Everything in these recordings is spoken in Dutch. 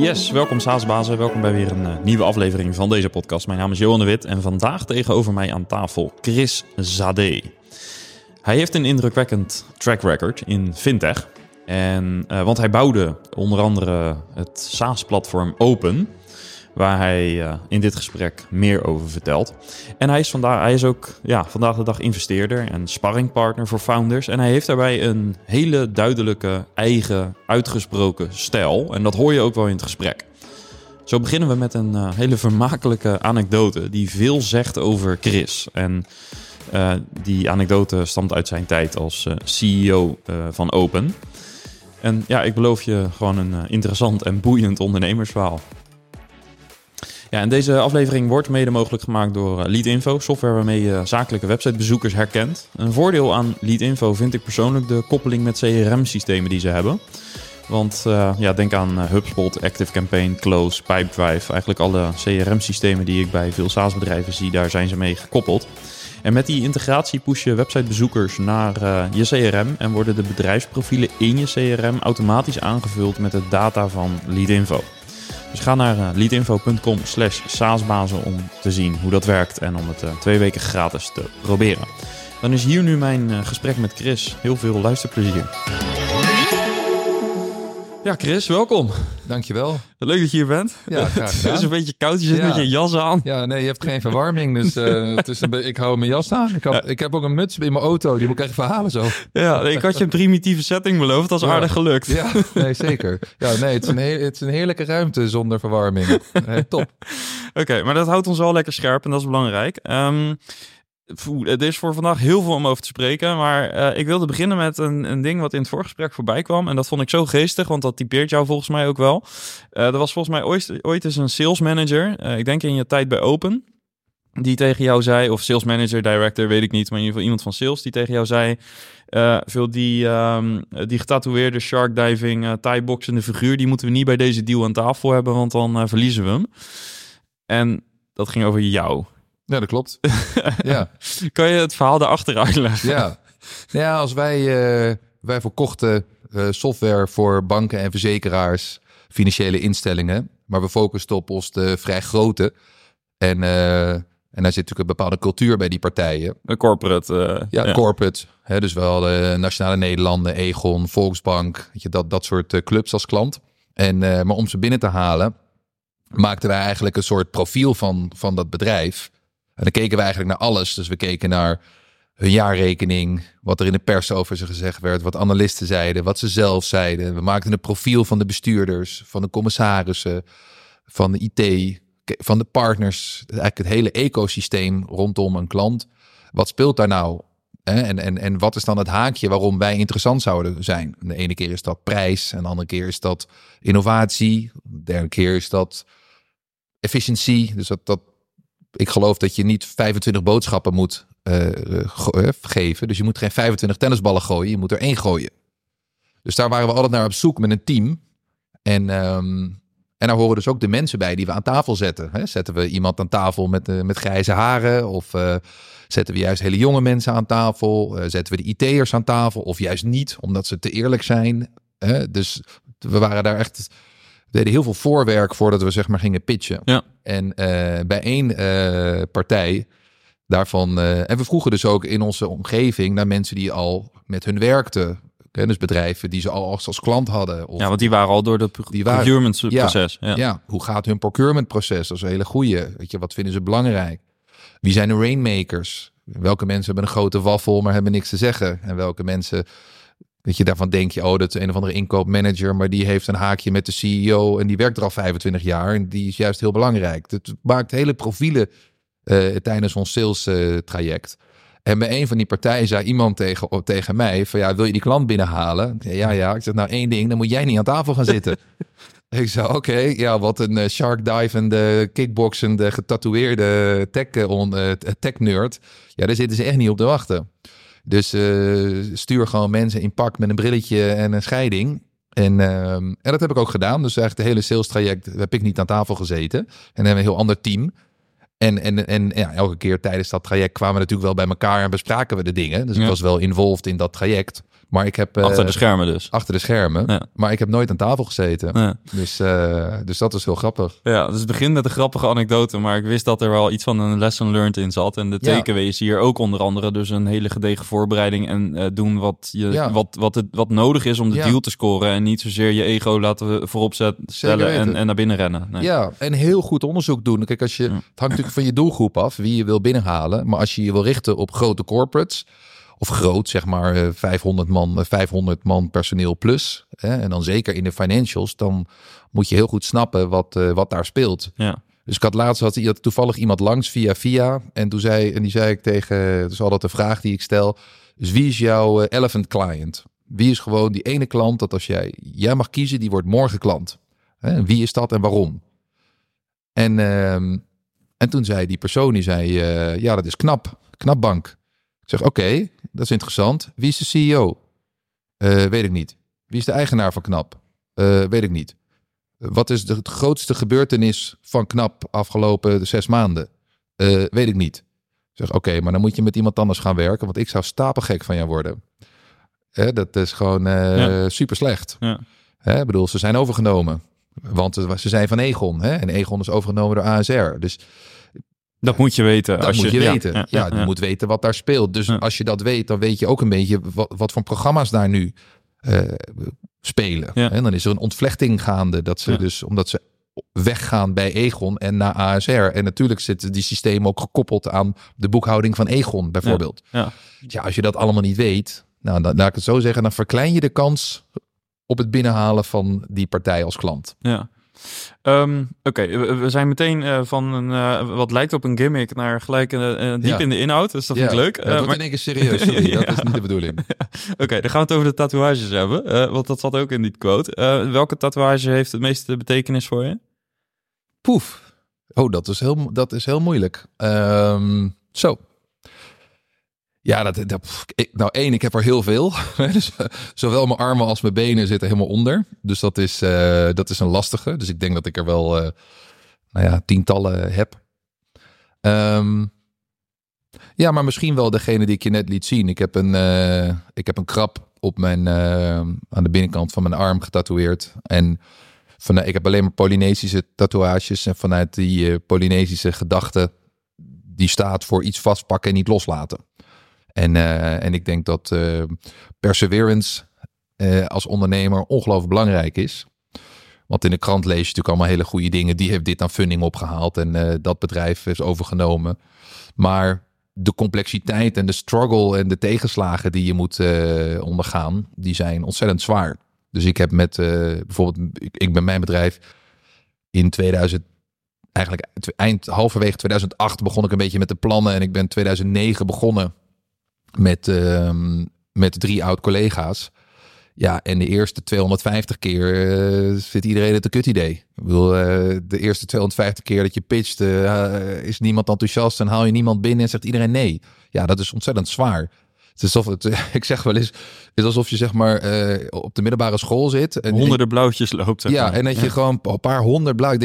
Yes, welkom Saasbazen. Welkom bij weer een uh, nieuwe aflevering van deze podcast. Mijn naam is Johan de Wit en vandaag tegenover mij aan tafel Chris Zade. Hij heeft een indrukwekkend track record in fintech. En, uh, want hij bouwde onder andere het SaaS-platform Open waar hij uh, in dit gesprek meer over vertelt. En hij is, vandaag, hij is ook ja, vandaag de dag investeerder en sparringpartner voor founders. En hij heeft daarbij een hele duidelijke, eigen, uitgesproken stijl. En dat hoor je ook wel in het gesprek. Zo beginnen we met een uh, hele vermakelijke anekdote die veel zegt over Chris. En uh, die anekdote stamt uit zijn tijd als CEO van Open. En ja, ik beloof je gewoon een interessant en boeiend ondernemersverhaal. Ja, en deze aflevering wordt mede mogelijk gemaakt door Leadinfo, software waarmee je zakelijke websitebezoekers herkent. Een voordeel aan Leadinfo vind ik persoonlijk de koppeling met CRM-systemen die ze hebben. Want uh, ja, denk aan HubSpot, ActiveCampaign, Close, Pipedrive. Eigenlijk alle CRM-systemen die ik bij veel SaaS-bedrijven zie, daar zijn ze mee gekoppeld. En met die integratie push je websitebezoekers naar je CRM en worden de bedrijfsprofielen in je CRM automatisch aangevuld met de data van Leadinfo. Dus ga naar uh, leadinfo.com slash saasbazen om te zien hoe dat werkt en om het uh, twee weken gratis te proberen. Dan is hier nu mijn uh, gesprek met Chris. Heel veel luisterplezier. Ja, Chris, welkom. Dankjewel. Leuk dat je hier bent. Ja. Het is een beetje koud, je zit Ja. met je jas aan. Ja, nee, je hebt geen verwarming, dus het is een be- ik hou mijn jas aan. Ik, had, ik heb ook een muts in mijn auto, die moet ik echt verhalen zo. Ja, ik had je een primitieve setting beloofd, dat is Ja. aardig gelukt. Ja, nee, zeker. Ja, nee, het is een, heel, het is een heerlijke ruimte zonder verwarming. Nee, top. Oké, maar dat houdt ons wel lekker scherp en dat is belangrijk. Ehm, er is voor vandaag heel veel om over te spreken. Maar eh, ik wilde beginnen met een, een ding wat in het voorgesprek voorbij kwam. En dat vond ik zo geestig, want dat typeert jou volgens mij ook wel. Eh, er was volgens mij ooit, eens een sales manager, eh, ik denk in je tijd bij Open, die tegen jou zei, of sales manager, director, weet ik niet, maar in ieder geval iemand van sales, die tegen jou zei, veel die, ehm, die getatoeëerde shark diving, uh, thai-boxende figuur, die moeten we niet bij deze deal aan tafel hebben, want dan verliezen we hem. En dat ging over jou. Ja, dat klopt. Ja, Kan je het verhaal daarachter uitleggen? ja. ja als wij, eh, wij verkochten eh, software voor banken en verzekeraars, financiële instellingen, maar we focusten op ons de vrij grote. En, eh, en daar zit natuurlijk een bepaalde cultuur bij die partijen. Een corporate. eh, Ja, corporate. Hè, dus wel de Nationale Nederlanden, Egon, Volksbank. Weet je, dat, dat soort eh, clubs als klant. En, eh, maar om ze binnen te halen, maakten wij eigenlijk een soort profiel van, van dat bedrijf. En dan keken we eigenlijk naar alles. Dus we keken naar hun jaarrekening, wat er in de pers over ze gezegd werd, wat analisten zeiden, wat ze zelf zeiden. We maakten een profiel van de bestuurders, van de commissarissen, van de IT, van de partners. Eigenlijk het hele ecosysteem rondom een klant. Wat speelt daar nou? En, en, en wat is dan het haakje waarom wij interessant zouden zijn? De ene keer is dat prijs, en de andere keer is dat innovatie, de derde keer is dat efficiëntie. Dus dat, dat, ik geloof dat je niet 25 boodschappen moet eh, eh, geven. Dus je moet geen 25 tennisballen gooien, je moet er één gooien. Dus daar waren we altijd naar op zoek met een team. En, ehm, en daar horen dus ook de mensen bij die we aan tafel zetten. Hè? Zetten we iemand aan tafel met, eh, met grijze haren? Of zetten we juist hele jonge mensen aan tafel? Zetten we de IT'ers aan tafel? Of juist niet, omdat ze te eerlijk zijn? Hè? Dus we waren daar echt... We deden heel veel voorwerk voordat we zeg maar gingen pitchen. Ja. En eh, bij één eh, partij daarvan... eh, en we vroegen dus ook in onze omgeving naar mensen die al met hun werkten. Hè, Dus bedrijven die ze al als, als klant hadden. Of Ja, want die waren al door het procurement Ja. proces. Ja. ja. hoe gaat hun procurement proces? Dat is een hele goeie. Weet je, wat vinden ze belangrijk? Wie zijn de rainmakers? Welke mensen hebben een grote waffel, maar hebben niks te zeggen? En welke mensen, weet je, daarvan denk je, oh, dat is een of andere inkoopmanager, maar die heeft een haakje met de CEO en die werkt er al 25 jaar en die is juist heel belangrijk. Het maakt hele profielen eh, tijdens ons sales eh, traject. En bij een van die partijen zei iemand tegen, tegen mij van ja, wil je die klant binnenhalen? Ja, ja, ja. Ik zeg nou één ding, dan moet jij niet aan tafel gaan zitten. Ik zei, oké, ja, wat een eh, shark divende, kickboxende, getatoeëerde tech, on, tech nerd. Ja, daar zitten ze echt niet op te wachten. Dus eh, stuur gewoon mensen in pak met een brilletje en een scheiding. En, ehm, en dat heb ik ook gedaan. Dus eigenlijk de hele sales traject heb ik niet aan tafel gezeten. En dan hebben we een heel ander team. En, en, en ja, elke keer tijdens dat traject kwamen we natuurlijk wel bij elkaar en bespraken we de dingen. Dus Ja. ik was wel involved in dat traject. Maar ik heb... eh, Achter de schermen dus. achter de schermen. Ja. Maar ik heb nooit aan tafel gezeten. Ja. Dus, eh, dus dat is heel grappig. Ja, dus het begint met een grappige anekdote, maar ik wist dat er wel iets van een lesson learned in zat. En de. TKW is hier ook onder andere dus een hele gedegen voorbereiding en eh, doen wat, je, wat, wat, het, wat nodig is om de deal te scoren. En niet zozeer je ego laten voorop stellen en, en naar binnen rennen. Nee. Ja, en heel goed onderzoek doen. Kijk, als je, het hangt natuurlijk van je doelgroep af, wie je wil binnenhalen. Maar als je je wil richten op grote corporates, of groot, zeg maar eh, 500 man, eh, 500 man personeel plus. Hè, en dan zeker in de financials, dan moet je heel goed snappen wat, eh, wat daar speelt. Ja. Dus ik had laatst had, had toevallig iemand langs via via. En toen zei, en die zei ik tegen, dus altijd de vraag die ik stel. Dus wie is jouw eh, elephant client? Wie is gewoon die ene klant dat als jij, jij mag kiezen, die wordt morgen klant. Hè, wie is dat en waarom? En, ehm, en toen zei die persoon, die zei, eh, ja dat is knap, knapbank. Ik zeg, oké, dat is interessant. Wie is de CEO? Eh, weet ik niet. Wie is de eigenaar van Knap? Eh, weet ik niet. Wat is de grootste gebeurtenis van Knap afgelopen zes maanden? Eh, weet ik niet. Ik zeg, oké, maar dan moet je met iemand anders gaan werken, want ik zou stapelgek van jou worden. Hè, dat is gewoon Ja. super slecht. Ja. Hè, bedoel, ze zijn overgenomen. Want ze zijn van Egon. Hè? En Egon is overgenomen door ASR. Dus Dat moet je weten. dat als moet je weten. Ja, Ja, je moet weten wat daar speelt. Dus als je dat weet, dan weet je ook een beetje wat, wat voor programma's daar nu eh, spelen. En dan is er een ontvlechting gaande. Dat ze dus, omdat ze weggaan bij Egon en naar ASR. En natuurlijk zitten die systemen ook gekoppeld aan de boekhouding van Egon bijvoorbeeld. Ja. Ja, als je dat allemaal niet weet, nou, dan laat ik het zo zeggen, dan verklein je de kans op het binnenhalen van die partij als klant. Ja. Ehm, Oké, we, we zijn meteen eh, van een, eh, wat lijkt op een gimmick naar gelijk eh, diep Ja. in de inhoud. Dus dat vind ik leuk. Ja, dat wordt maar- in één keer serieus. Sorry, dat is niet de bedoeling. Oké, dan gaan we het over de tatoeages hebben. want dat zat ook in die quote. Welke tatoeage heeft het meeste betekenis voor je? Poef. Oh, dat is heel, dat is heel moeilijk. Ehm, zo. Ja, dat, nou één, ik heb er heel veel. dus, eh, zowel mijn armen als mijn benen zitten helemaal onder. Dus dat is, eh, dat is een lastige. Dus ik denk dat ik er wel, eh, nou ja, tientallen heb. Ehm, ja, maar misschien wel degene die ik je net liet zien. Ik heb een, eh, ik heb een krab op mijn, aan de binnenkant van mijn arm getatoeëerd. En van, ik heb alleen maar Polynesische tatoeages. En vanuit die Polynesische gedachte, die staat voor iets vastpakken en niet loslaten. En, eh, en ik denk dat eh, perseverance eh, als ondernemer ongelooflijk belangrijk is. Want in de krant lees je natuurlijk allemaal hele goede dingen. Die heeft dit aan funding opgehaald en dat bedrijf is overgenomen. Maar de complexiteit en de struggle en de tegenslagen die je moet ondergaan, die zijn ontzettend zwaar. Dus ik heb met bijvoorbeeld, ik, ik ben mijn bedrijf in 2000, eigenlijk eind halverwege 2008 begon ik een beetje met de plannen en ik ben 2009 begonnen met, ehm, met drie oud collega's. Ja, en de eerste 250 keer eh vindt iedereen het een kut idee. Ik bedoel, eh, de eerste 250 keer dat je pitcht, eh, is niemand enthousiast en haal je niemand binnen en zegt iedereen nee. Ja, dat is ontzettend zwaar. Het is alsof het, ik zeg wel eens, is alsof je zeg maar op de middelbare school zit. En, Honderden blauwtjes loopt. zeg ja, en dat je gewoon een paar honderd blauw.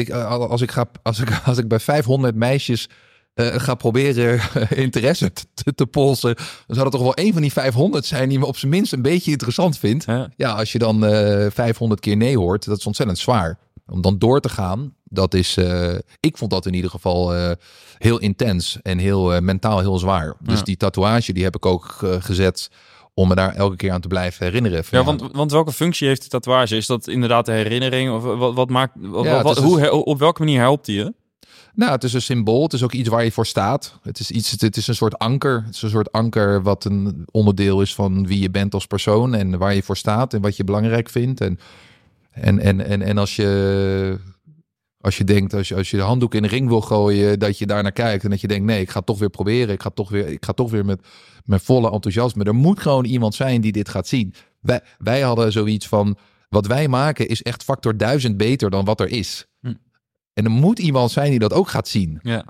Als ik ga, als ik, als ik bij 500 meisjes eh, ga proberen interesse te, te polsen, dan zou er toch wel één van die 500 zijn die me op zijn minst een beetje interessant vindt. Ja. Ja, als je dan eh 500 keer nee hoort, dat is ontzettend zwaar. Om dan door te gaan, dat is, eh, ik vond dat in ieder geval eh, heel intens en heel eh, mentaal heel zwaar. Dus die tatoeage, die heb ik ook eh, gezet om me daar elke keer aan te blijven herinneren. Ja, want, want welke functie heeft die tatoeage? Is dat inderdaad de herinnering? Of wat, wat maakt, wat, Ja, hoe, op welke manier helpt die je? Nou, het is een symbool. Het is ook iets waar je voor staat. Het is, iets, het is een soort anker. Het is een soort anker wat een onderdeel is van wie je bent als persoon en waar je voor staat en wat je belangrijk vindt. En, en, en, en, en als je. Als je denkt, als je, als je de handdoek in de ring wil gooien, dat je daar naar kijkt en dat je denkt, nee, ik ga toch weer proberen. Ik ga toch weer, ik ga toch weer met, met volle enthousiasme. Er moet gewoon iemand zijn die dit gaat zien. Wij, wij hadden zoiets van, wat wij maken is echt factor duizend beter dan wat er is. En er moet iemand zijn die dat ook gaat zien. Ja.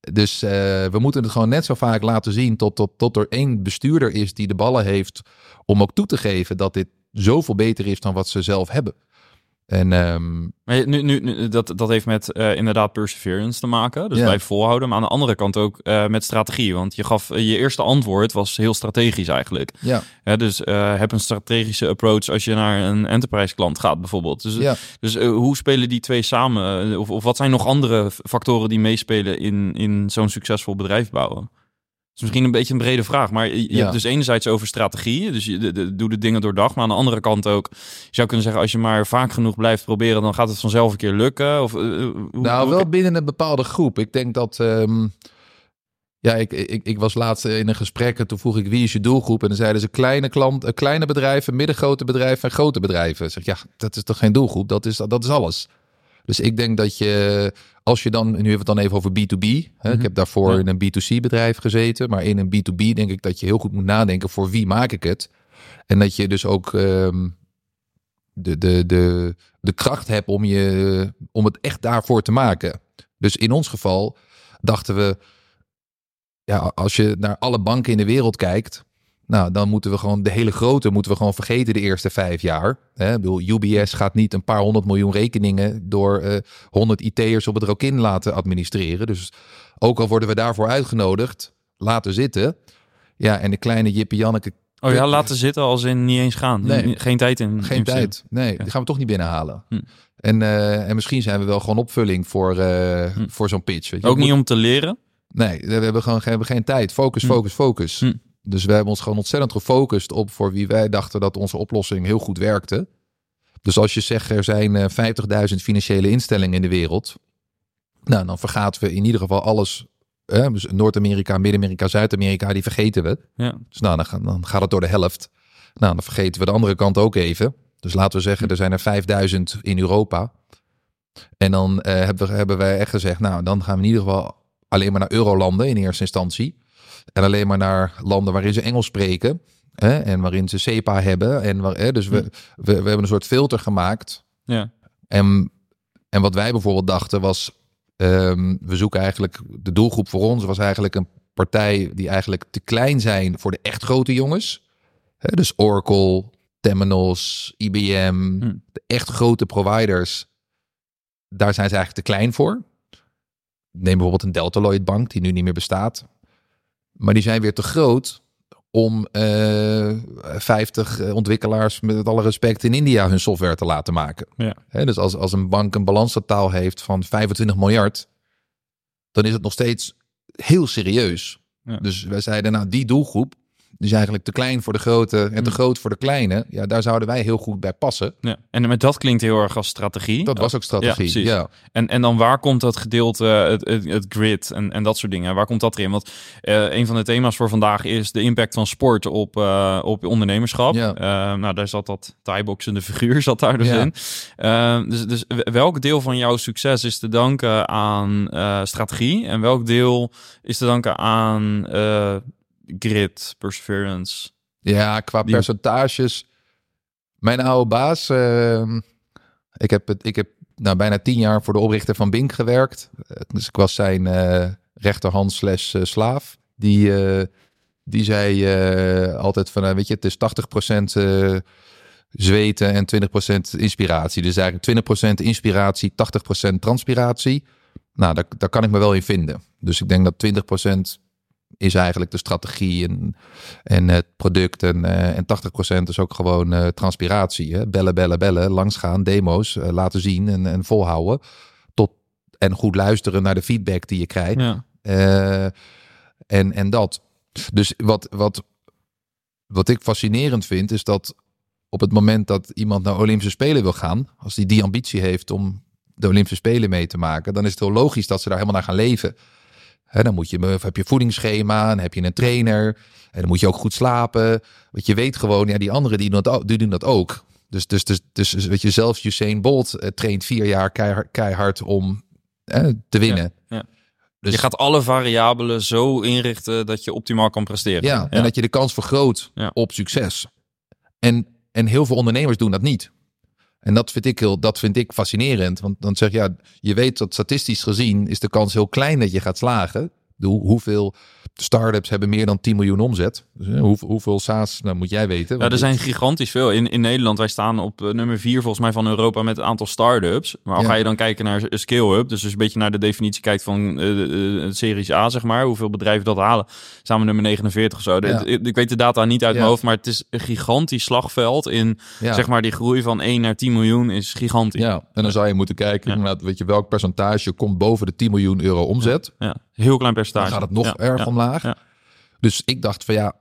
Dus eh, we moeten het gewoon net zo vaak laten zien tot, tot, tot er één bestuurder is die de ballen heeft om ook toe te geven dat dit zoveel beter is dan wat ze zelf hebben. En ehm, Maar nu, nu, nu- dat, dat heeft met eh, inderdaad perseverance te maken. Dus blijf volhouden. Maar aan de andere kant ook eh, met strategie. Want je gaf je eerste antwoord was heel strategisch eigenlijk. ja, dus eh, heb een strategische approach als je naar een enterprise klant gaat bijvoorbeeld. Dus, dus hoe spelen die twee samen? Of, of wat zijn nog andere factoren die meespelen in, in zo'n succesvol bedrijf bouwen? Is misschien een beetje een brede vraag, maar je, Ja. hebt dus enerzijds over strategie, dus je de, de- doe de dingen door dag, maar aan de andere kant ook, je zou kunnen zeggen, als je maar vaak genoeg blijft proberen, dan gaat het vanzelf een keer lukken. Of, eh, hoe- Nou, hoe- wel binnen een bepaalde groep. Ik denk dat. ehm, ja, ik, ik, ik was laatst in een gesprek en toen vroeg ik wie is je doelgroep? En dan zeiden ze kleine, klant, eh, kleine bedrijven, middengrote bedrijven en grote bedrijven. Ik zeg ja, dat is toch geen doelgroep? Dat is, dat is alles. Dus ik denk dat je, als je dan, nu hebben we het dan even over B2B. Hè? Ik Mhm. heb daarvoor Ja. in een B2C bedrijf gezeten. Maar in een B2B denk ik dat je heel goed moet nadenken voor wie maak ik het. En dat je dus ook ehm, de, de, de, de kracht hebt om, je, om het echt daarvoor te maken. Dus in ons geval dachten we, ja, als je naar alle banken in de wereld kijkt, nou, dan moeten we gewoon de hele grote moeten we gewoon vergeten de eerste vijf jaar. Hè? Ik bedoel, UBS gaat niet een paar honderd miljoen rekeningen door eh 100 IT'ers op het rokin laten administreren. Dus ook al worden we daarvoor uitgenodigd, laten zitten. Ja, en de kleine Jippe Janneke, Oh ja, laten zitten als in niet eens gaan. Nee. Geen tijd in. geen in- tijd. Nee, die gaan we toch niet binnenhalen. Hm. En, eh, en misschien zijn we wel gewoon opvulling voor, eh, Hm. voor zo'n pitch. Weet je. Ook niet moet- om te leren. Nee, we hebben gewoon we hebben geen tijd. Focus, Hm. focus, focus. Dus we hebben ons gewoon ontzettend gefocust op voor wie wij dachten dat onze oplossing heel goed werkte. Dus als je zegt er zijn eh, 50.000 financiële instellingen in de wereld. Nou, dan vergaten we in ieder geval alles. hè, dus Noord-Amerika, Midden-Amerika, Zuid-Amerika, die vergeten we. Ja. Dus nou, dan, ga- dan gaat het door de helft. Nou, dan vergeten we de andere kant ook even. Dus laten we zeggen, er zijn er 5000 in Europa. En dan eh, hebben, we- hebben wij echt gezegd, nou, dan gaan we in ieder geval alleen maar naar eurolanden in eerste instantie. En alleen maar naar landen waarin ze Engels spreken. Hè, en waarin ze SEPA hebben. En waar, hè, dus we, we, we hebben een soort filter gemaakt. Ja. En, en wat wij bijvoorbeeld dachten was, ehm, we zoeken eigenlijk, de doelgroep voor ons was eigenlijk een partij die eigenlijk te klein zijn voor de echt grote jongens. Hè, dus Oracle, Temenos, IBM, Hm. de echt grote providers. Daar zijn ze eigenlijk te klein voor. Neem bijvoorbeeld een Delta Lloyd Bank, die nu niet meer bestaat. Maar die zijn weer te groot om eh 50 ontwikkelaars met alle respect in India hun software te laten maken. Ja. Dus als, als een bank een balanstotaal heeft van 25 miljard, dan is het nog steeds heel serieus. Ja. Dus wij zeiden, nou, die doelgroep, is eigenlijk te klein voor de grote en te Hm. groot voor de kleine. Ja, daar zouden wij heel goed bij passen. ja. En met dat klinkt heel erg als strategie. Dat was ook strategie. Ja, En, en dan waar komt dat gedeelte, het, het, het grid en, en dat soort dingen? Waar komt dat erin? Want eh, een van de thema's voor vandaag is de impact van sport op, eh, op ondernemerschap. Ja. Eh, nou, daar zat dat thaiboxende figuur zat daar dus in. Dus, dus welk deel van jouw succes is te danken aan strategie? En welk deel is te danken aan grit, perseverance? Ja, qua Die- percentages. Mijn oude baas, ehm, ik heb, het, ik heb nou, bijna tien jaar voor de oprichter van Bink gewerkt. Eh, Dus ik was zijn eh, rechterhand slash eh, slaaf. Die, die zei altijd van, weet je, het is 80% eh zweten en 20% inspiratie. Dus eigenlijk 20% inspiratie, 80% transpiratie. Nou, daar, daar kan ik me wel in vinden. Dus ik denk dat 20% is eigenlijk de strategie en, en het product. En, eh en 80% is ook gewoon eh, transpiratie. Hè? Bellen, bellen, bellen, langsgaan, demo's eh, laten zien en, en volhouden. Tot, en goed luisteren naar de feedback die je krijgt. Ja. En, en dat. Dus wat, wat, wat ik fascinerend vind, is dat op het moment dat iemand naar Olympische Spelen wil gaan, als die die ambitie heeft om de Olympische Spelen mee te maken, dan is het heel logisch dat ze daar helemaal naar gaan leven. Hè, dan moet je, heb je voedingsschema, dan heb je een trainer, en dan moet je ook goed slapen. Want je weet gewoon, ja, die anderen die doen dat, ook- die doen dat ook. Dus, dus, dus, dus weet je, zelfs Usain Bolt eh, traint vier jaar keihard, keihard om eh, te winnen. ja. Dus, je gaat alle variabelen zo inrichten dat je optimaal kan presteren. Ja, en dat je de kans vergroot Ja. op succes. En, en heel veel ondernemers doen dat niet. En dat vind ik heel, dat vind ik fascinerend. Want dan zeg je, ja, je weet dat statistisch gezien is de kans heel klein dat je gaat slagen. Hoeveel start-ups hebben meer dan 10 miljoen omzet? Dus, hoe, hoeveel SaaS, nou moet jij weten. Ja, er zijn gigantisch veel. In, in Nederland, wij staan op eh, nummer 4 volgens mij van Europa met het aantal start-ups. Maar al Ja. ga je dan kijken naar scale-up, dus als je een beetje naar de definitie kijkt van eh eh, het Series A, zeg maar, hoeveel bedrijven dat halen, staan we nummer 49 of zo. De- Ja. Ik, ik weet de data niet uit mijn hoofd, maar het is een gigantisch slagveld in, zeg maar, die groei van 1 naar 10 miljoen is gigantisch. Ja, en dan zou je moeten kijken, weet je, welk percentage komt boven de 10 miljoen euro omzet. Ja, heel klein Dan percentage. gaat het nog Ja, erg ja. omlaag. ja. Dus ik dacht van ja,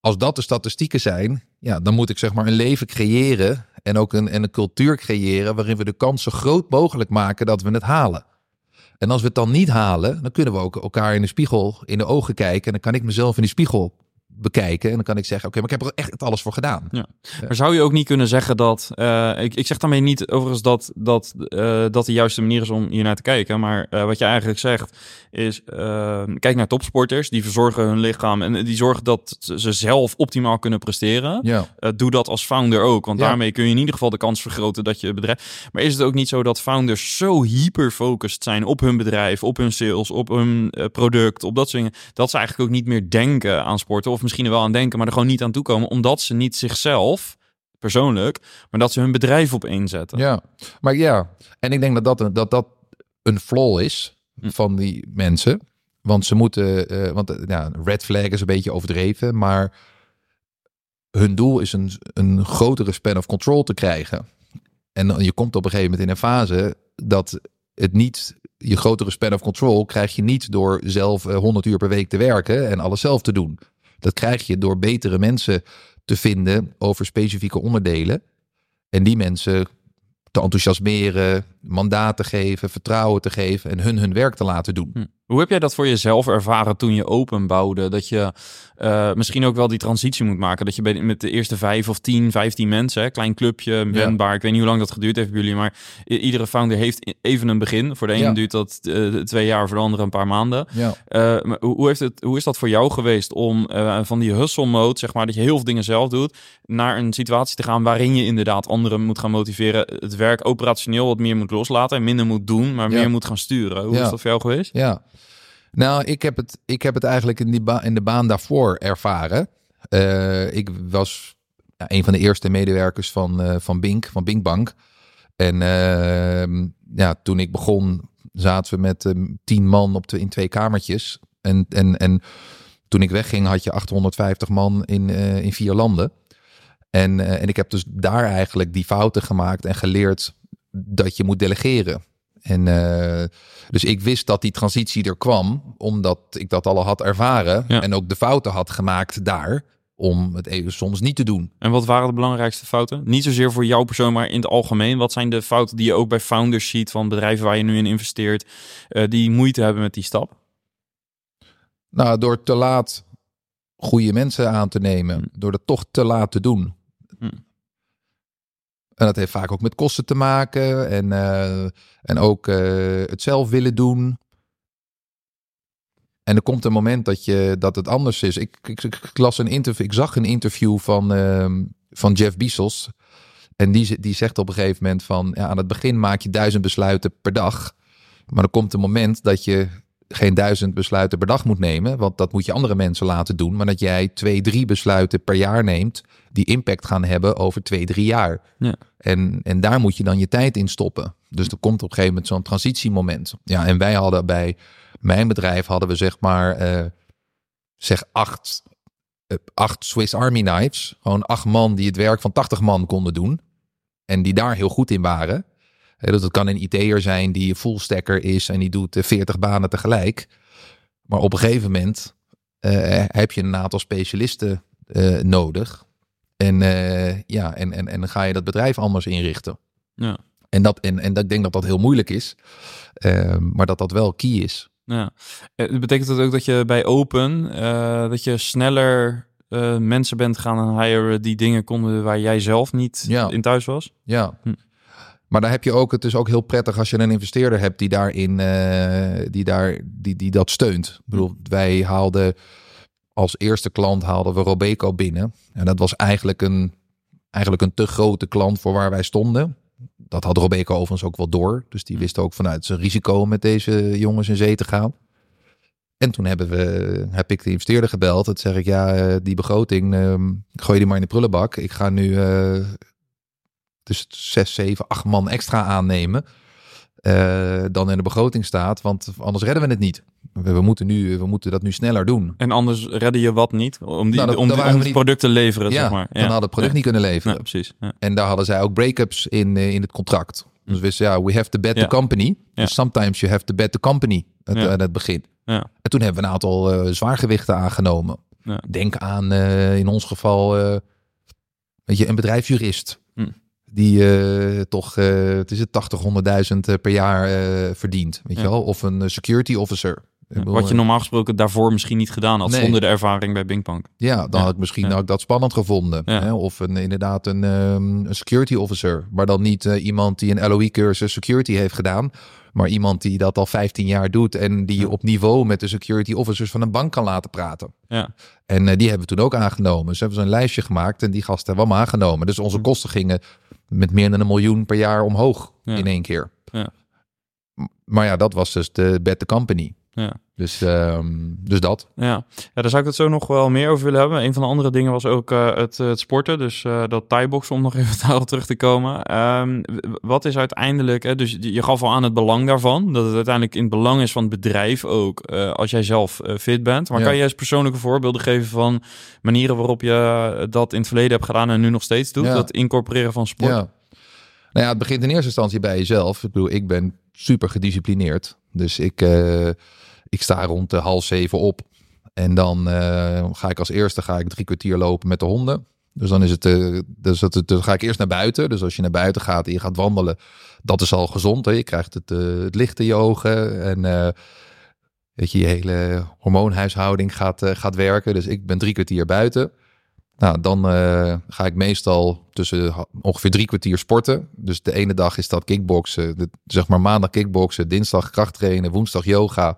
als dat de statistieken zijn, ja, dan moet ik zeg maar een leven creëren en ook een, en een cultuur creëren waarin we de kans zo groot mogelijk maken dat we het halen. En als we het dan niet halen, dan kunnen we ook elkaar in de spiegel in de ogen kijken en dan kan ik mezelf in de spiegel bekijken en dan kan ik zeggen, oké, maar ik heb er echt alles voor gedaan. Maar zou je ook niet kunnen zeggen dat... eh, ik, ik zeg daarmee niet overigens dat, dat, eh, dat de juiste manier is om hier naar te kijken. Maar eh, wat je eigenlijk zegt is... kijk naar topsporters. Die verzorgen hun lichaam. En die zorgen dat ze zelf optimaal kunnen presteren. Ja, doe dat als founder ook. Want Ja. daarmee kun je in ieder geval de kans vergroten dat je bedrijf... Maar is het ook niet zo dat founders zo hyper-focused zijn op hun bedrijf, op hun sales, op hun product, op dat soort dingen, dat ze eigenlijk ook niet meer denken aan sporten. Of misschien er wel aan denken, maar er gewoon niet aan toekomen. Omdat ze niet zichzelf, persoonlijk, maar dat ze hun bedrijf op inzetten. ja, maar ja, en ik denk dat dat, een- dat, dat een flaw is Hm. van die mensen. Want ze moeten, eh, want eh, ja, red flag is een beetje overdreven, maar hun doel is een, een grotere span of control te krijgen. En je komt op een gegeven moment in een fase dat het niet, je grotere span of control krijg je niet door zelf eh, 100 uur per week te werken en alles zelf te doen. Dat krijg je door betere mensen te vinden over specifieke onderdelen. En die mensen te enthousiasmeren, mandaat te geven, vertrouwen te geven en hun hun werk te laten doen. Hoe heb jij dat voor jezelf ervaren toen je open bouwde? Dat je eh, misschien ook wel die transitie moet maken. Dat je bij, met de eerste vijf of tien, vijftien mensen, hè, klein clubje, wendbaar. Ik weet niet hoe lang dat geduurd heeft bij jullie, maar iedere founder heeft i- even een begin. Voor de ene Ja. duurt dat eh, twee jaar, voor de andere een paar maanden. Ja. Eh, maar hoe, hoe heeft het, hoe is dat voor jou geweest om van die hustle mode, zeg maar, dat je heel veel dingen zelf doet, naar een situatie te gaan waarin je inderdaad anderen moet gaan motiveren, het werk operationeel wat meer moet loslaten en minder moet doen, maar meer moet gaan sturen. Hoe is dat voor jou geweest? Ja. Nou, ik heb het, ik heb het eigenlijk in, die in de baan daarvoor ervaren. Eh, ik was een van de eerste medewerkers van, eh, van Bink, van Bink Bank. En ehm, ja, toen ik begon, zaten we met ehm, tien man op in twee kamertjes. En, en, en toen ik wegging, had je 850 man in, eh, in vier landen. En, en ik heb dus daar eigenlijk die fouten gemaakt en geleerd dat je moet delegeren. En eh, dus ik wist dat die transitie er kwam, omdat ik dat al had ervaren. Ja. En ook de fouten had gemaakt daar, om het even soms niet te doen. En wat waren de belangrijkste fouten? Niet zozeer voor jouw persoon, maar in het algemeen. Wat zijn de fouten die je ook bij founders ziet van bedrijven waar je nu in investeert, eh, die moeite hebben met die stap? Nou, door te laat goede mensen aan te nemen, Hm. door dat toch te laat te doen. En dat heeft vaak ook met kosten te maken en, eh, en ook eh, het zelf willen doen. En er komt een moment dat, je, dat het anders is. Ik, ik, ik las een interview, ik zag een interview van, ehm, van Jeff Bezos. En die, die zegt op een gegeven moment van, ja, aan het begin maak je duizend besluiten per dag. Maar er komt een moment dat je geen duizend besluiten per dag moet nemen. Want dat moet je andere mensen laten doen. Maar dat jij twee, drie besluiten per jaar neemt. Die impact gaan hebben over twee, drie jaar. Ja. En, en daar moet je dan je tijd in stoppen. Dus er komt op een gegeven moment zo'n transitiemoment. Ja, en wij hadden bij mijn bedrijf hadden we zeg maar eh, zeg acht, eh, acht Swiss Army knives. Gewoon acht man die het werk van 80 man konden doen. En die daar heel goed in waren. Dus dat kan een IT'er zijn die full stacker is en die doet eh, 40 banen tegelijk. Maar op een gegeven moment eh, heb je een aantal specialisten eh, nodig. En, eh, ja, en, en, en dan ga je dat bedrijf anders inrichten. Ja. En, dat, en, en dat, ik denk dat dat heel moeilijk is. Eh, maar dat dat wel key is. Ja. Eh, Betekent dat ook dat je bij Open, eh, dat je sneller eh, mensen bent gaan hiren die dingen konden waar jij zelf niet Ja. in thuis was? Ja. Hm. Maar daar heb je ook, het is ook heel prettig als je een investeerder hebt die daarin, eh, die, daar, die, die dat steunt. Ik bedoel, wij haalden als eerste klant haalden we Robeco binnen. En dat was eigenlijk een, eigenlijk een te grote klant voor waar wij stonden. Dat had Robeco overigens ook wel door. Dus die wist ook vanuit zijn risico met deze jongens in zee te gaan. En toen hebben we, heb ik de investeerder gebeld. Dat zeg ik, ja, eh, die begroting, ehm, gooi die maar in de prullenbak. Ik ga nu eh dus zes, zeven, acht man extra aannemen. eh, dan in de begroting staat, want anders redden we het niet. We, we moeten, nu, we moeten dat nu sneller doen. En anders redden je wat niet? Om, die, Nou, dat- om, dan waren om het product te leveren, ja, zeg maar. dan hadden we het product niet kunnen leveren. Ja, precies. Ja. En daar hadden zij ook break-ups in, eh, in het contract. Dus we wisten, ja, we have to bet Ja. the company. Ja. Dus sometimes you have to bet the company aan Ja. het begin. Ja. En toen hebben we een aantal eh, zwaargewichten aangenomen. Ja. Denk aan eh, in ons geval eh, weet je, een bedrijfsjurist. Hm. Die eh, toch, eh, het is het 80, 100.000 per jaar eh, verdient. Weet Ja. je wel? Of een eh, security officer. Bedoel, Wat je eh, normaal gesproken daarvoor misschien niet gedaan had, Nee. zonder de ervaring bij Bingpunk. Ja, dan Ja. had ik misschien ik dat spannend gevonden. Hè? Of een, inderdaad een, ehm, een security officer. Maar dan niet eh, iemand die een LOE-cursus security heeft gedaan. Maar iemand die dat al 15 jaar doet. En die je op niveau met de security officers van een bank kan laten praten. Ja. En eh, die hebben we toen ook aangenomen. Dus hebben zo'n lijstje gemaakt. En die gasten hebben we allemaal aangenomen. Dus onze Hm. kosten gingen met meer dan een miljoen per jaar omhoog. Ja. In één keer. Ja. Maar ja, dat was dus de bet the company. Ja. Dus, ehm, dus dat. Ja. ja, daar zou ik het zo nog wel meer over willen hebben. Een van de andere dingen was ook eh, het, het sporten. Dus eh, dat thai-boxen, om nog even daarop terug te komen. Ehm, wat is uiteindelijk... Hè, dus je gaf al aan het belang daarvan. Dat het uiteindelijk in het belang is van het bedrijf ook. eh, als jij zelf fit bent. Maar Ja. kan je eens persoonlijke voorbeelden geven van... manieren waarop je dat in het verleden hebt gedaan... en nu nog steeds doet? Ja. Dat incorporeren van sport? Ja. Nou ja, het begint in eerste instantie bij jezelf. Ik bedoel, ik ben super gedisciplineerd. Dus ik, ik sta rond de half zeven op. En dan eh, ga ik als eerste ga ik drie kwartier lopen met de honden. Dus dan is het, eh, dus dat, dan ga ik eerst naar buiten. Dus als je naar buiten gaat en je gaat wandelen, dat is al gezond. Hè? Je krijgt het, eh, het licht in je ogen en weet je, je hele hormoonhuishouding gaat, gaat werken. Dus ik ben drie kwartier buiten. Nou, dan ga ik meestal tussen ongeveer drie kwartier sporten. Dus de ene dag is dat kickboksen, zeg maar maandag kickboksen, dinsdag krachttrainen, woensdag yoga,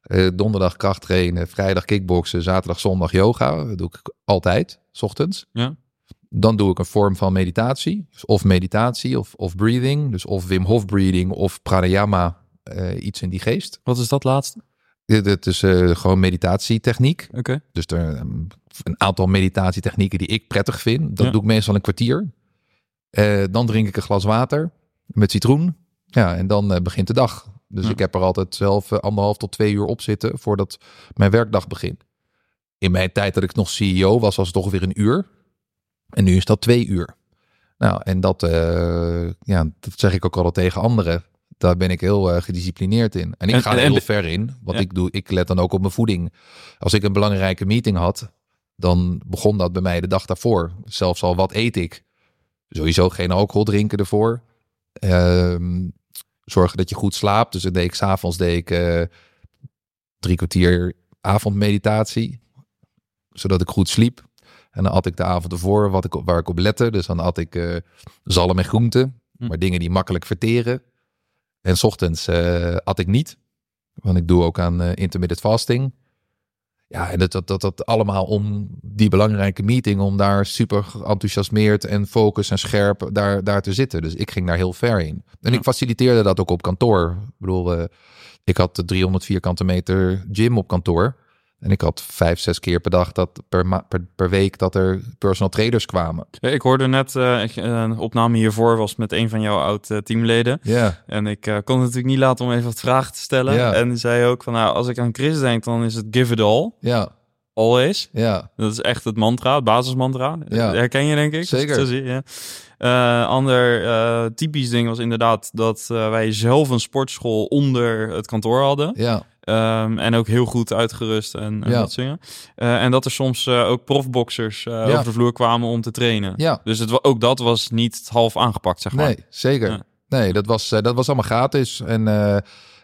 eh, donderdag krachttrainen, vrijdag kickboksen, zaterdag, zondag yoga. Dat doe ik altijd, s ochtends. Ja. Dan doe ik een vorm van meditatie, dus of meditatie of, of breathing, dus of Wim Hof breathing of pranayama, eh, iets in die geest. Wat is dat laatste? Dit is eh, gewoon meditatietechniek. Oké. Dus er ehm, een aantal meditatietechnieken die ik prettig vind. Dat Ja. doe ik meestal een kwartier. Dan drink ik een glas water met citroen. Ja, en dan begint de dag. Dus ik heb er altijd zelf eh, anderhalf tot twee uur op zitten voordat mijn werkdag begint. In mijn tijd dat ik nog CEO was, was het toch weer een uur. En nu is dat twee uur. Nou, en dat, eh, ja, dat zeg ik ook altijd tegen anderen. Daar ben ik heel eh, gedisciplineerd in. En ik En- ga er en- heel ver in. Ja. ik doe, ik let dan ook op mijn voeding. Als ik een belangrijke meeting had, dan begon dat bij mij de dag daarvoor. Zelfs al wat eet ik. Sowieso geen alcohol drinken ervoor. Ehm, zorgen dat je goed slaapt. Dus dan deed ik s'avonds deed ik eh, drie kwartier avondmeditatie. Zodat ik goed sliep. En dan had ik de avond ervoor wat ik, waar ik op lette. Dus dan had ik eh, zalm en groenten. Hm. Maar dingen die makkelijk verteren. En s ochtends eh at ik niet. Want ik doe ook aan intermittent fasting. Ja, en dat, dat, dat, dat allemaal om die belangrijke meeting, om daar super enthousiasmeerd en focus en scherp daar, daar te zitten. Dus ik ging daar heel ver in. En Ja. ik faciliteerde dat ook op kantoor. Ik bedoel, eh, ik had de 300 vierkante meter gym op kantoor. En ik had vijf, zes keer per dag, dat per, per, per week, dat er personal traders kwamen. Ik hoorde net, eh, ik- een opname hiervoor was met een van jouw oud-teamleden. Ja, En ik eh, kon het natuurlijk niet laten om even wat vragen te stellen. En die zei ook van, nou, als ik aan Chris denk, dan is het give it all. ja, Always. ja. Dat is echt het mantra, het basismantra. Ja. Herken je, denk ik? Zeker. zie, ja. Eh, ander eh, typisch ding was inderdaad dat eh, wij zelf een sportschool onder het kantoor hadden. Ja, Ehm, en ook heel goed uitgerust en, en Ja. dat zingen. Eh, en dat er soms eh, ook profboxers eh, Ja. over de vloer kwamen om te trainen. ja. Dus het, ook dat was niet half aangepakt, zeg maar. Nee, zeker. Nee, dat was, eh, dat was allemaal gratis. En, eh,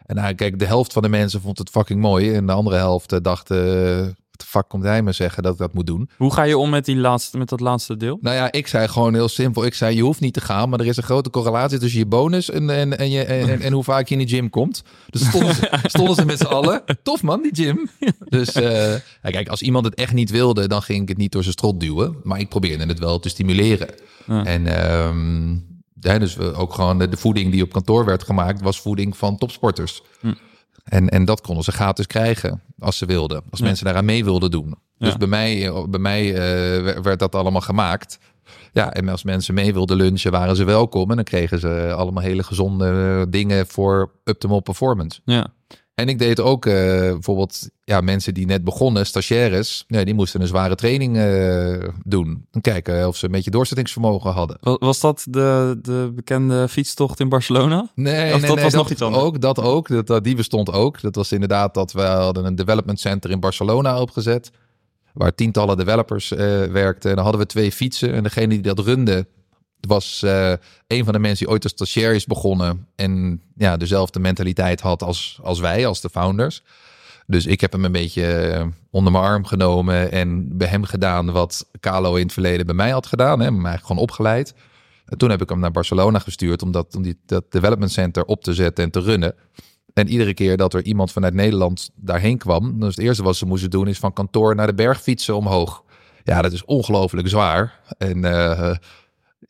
en nou, kijk, de helft van de mensen vond het fucking mooi. En de andere helft eh, dacht, eh, wat de fuck komt hij me zeggen dat ik dat moet doen? Hoe ga je om met, die laatste, met dat laatste deel? Nou ja, ik zei gewoon heel simpel. Ik zei, je hoeft niet te gaan, maar er is een grote correlatie tussen je bonus en, en, en, je, en, en, hoe vaak je in de gym komt. Dus stonden ze, stonden ze met z'n allen. Tof man, die gym. Dus eh, ja, kijk, als iemand het echt niet wilde, dan ging ik het niet door zijn strot duwen. Maar ik probeerde het wel te stimuleren. Ja. En ehm, ja, dus we ook gewoon de, de voeding die op kantoor werd gemaakt, was voeding van topsporters. Hm. En, en dat konden ze gratis krijgen als ze wilden. Als Ja. mensen daaraan mee wilden doen. Dus Ja. bij mij, eh, bij mij eh, werd- werd dat allemaal gemaakt. Ja, en als mensen mee wilden lunchen, waren ze welkom. En dan kregen ze allemaal hele gezonde eh, dingen voor optimal performance. Ja. En ik deed ook eh, bijvoorbeeld ja, mensen die net begonnen, stagiaires, nee, die moesten een zware training eh, doen. En kijken of ze een beetje doorzettingsvermogen hadden. Wa- Was dat de, de bekende fietstocht in Barcelona? Nee, Of nee, dat nee, was nog iets anders? Ook, dat ook. Dat, dat, die bestond ook. Dat was inderdaad dat we hadden een development center in Barcelona opgezet. Waar tientallen developers eh, werkten. En dan hadden we twee fietsen. En degene die dat runde was eh, een van de mensen die ooit als stagiair is begonnen. En ja, dezelfde mentaliteit had als, als wij, als de founders. Dus ik heb hem een beetje eh, onder mijn arm genomen en bij hem gedaan wat Carlo in het verleden bij mij had gedaan. Hè, hem eigenlijk gewoon opgeleid. En toen heb ik hem naar Barcelona gestuurd om, dat, om die, dat development center op te zetten en te runnen. En iedere keer dat er iemand vanuit Nederland daarheen kwam, dus het eerste wat ze moesten doen is van kantoor naar de berg fietsen omhoog. Ja, dat is ongelooflijk zwaar. En eh,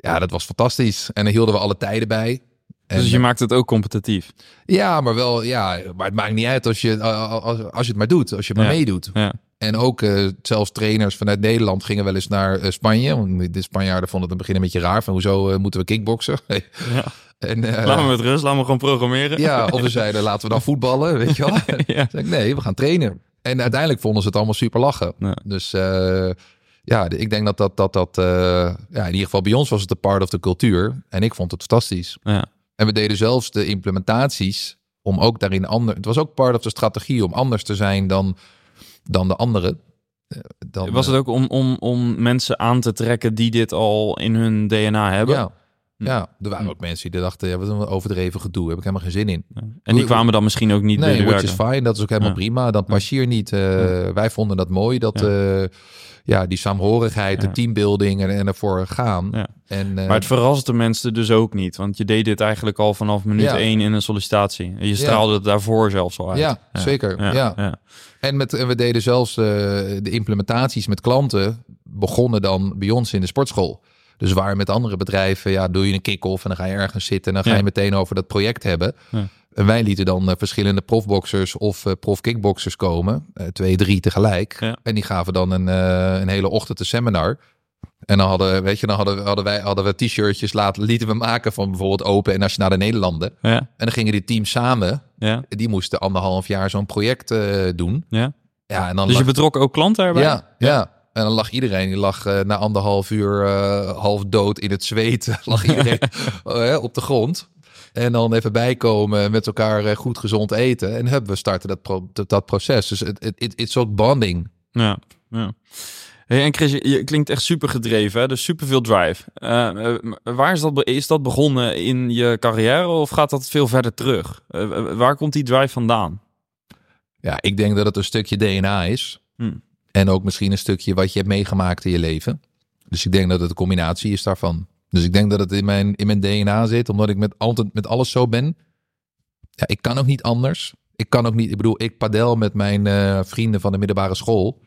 ja, dat was fantastisch. En dan hielden we alle tijden bij. En, dus je maakt het ook competitief. ja, maar wel, ja, maar het maakt niet uit als je, als, als je het maar doet, als je maar Ja. meedoet. Ja. En ook eh, zelfs trainers vanuit Nederland gingen wel eens naar eh, Spanje. Want de Spanjaarden vonden het in het begin een beetje raar. Van hoezo eh, moeten we kickboksen? ja. en, eh, Laat me met rust, laat me gewoon programmeren. ja, of we zeiden laten we dan voetballen, weet je wel. ja. Ik, nee, we gaan trainen. En uiteindelijk vonden ze het allemaal super lachen. Ja. Dus eh, ja, ik denk dat dat, dat, dat eh, ja, in ieder geval bij ons was het een part of de cultuur. En ik vond het fantastisch. Ja. En we deden zelfs de implementaties om ook daarin ander. Het was ook part of de strategie om anders te zijn dan, dan de anderen. Eh, Dan, Was het eh, ook om, om, om mensen aan te trekken die dit al in hun DNA hebben? Ja. Ja, er waren ook mensen die dachten, ja, wat een overdreven gedoe, heb ik helemaal geen zin in. En die kwamen dan misschien ook niet bij Nee, werken. is fine, dat is ook helemaal Ja. prima. Dat pas hier niet. Wij vonden dat mooi, dat ja, ja die saamhorigheid, Ja. de teambuilding en, en ervoor gaan. Ja. En, eh, Maar het verraste mensen dus ook niet. Want je deed dit eigenlijk al vanaf minuut Ja. één in een sollicitatie. Je straalde het daarvoor zelfs al uit. ja, zeker. Ja, ja. En, met, en we deden zelfs eh, de implementaties met klanten, begonnen dan bij ons in de sportschool. Dus waar met andere bedrijven, ja, doe je een kick-off en dan ga je ergens zitten en dan ga je meteen over dat project hebben. En wij lieten dan eh, verschillende profboxers of eh prof-kickboxers komen, eh, twee, drie tegelijk. Ja. En die gaven dan een, een hele ochtend een seminar. En dan hadden, weet je, dan hadden, hadden wij hadden we t-shirtjes laten, lieten we maken van bijvoorbeeld Open en Nationale Nederlanden. Ja, En dan gingen die teams samen, ja, die moesten anderhalf jaar zo'n project doen. ja. Ja, en dan Dus je betrok ook klanten erbij? ja, ja. En dan lag iedereen, die lag na anderhalf uur half dood in het zweet, lag iedereen op de grond. En dan even bijkomen, met elkaar eh, goed gezond eten. En hebben we starten dat, pro- dat, proces. Dus het het- het is ook bonding. Ja, ja. Hey, en Chris, je, klinkt echt super gedreven, hè? dus super veel drive. Eh, eh, waar is dat, is dat begonnen in je carrière of gaat dat veel verder terug? Waar komt die drive vandaan? Ja, ik denk dat het een stukje DNA is. Hm. En ook misschien een stukje wat je hebt meegemaakt in je leven. Dus ik denk dat het een combinatie is daarvan. Dus ik denk dat het in mijn, in mijn DNA zit, omdat ik met, altijd met alles zo ben. Ja, ik kan ook niet anders. Ik kan ook niet, ik bedoel, ik padel met mijn eh, vrienden van de middelbare school.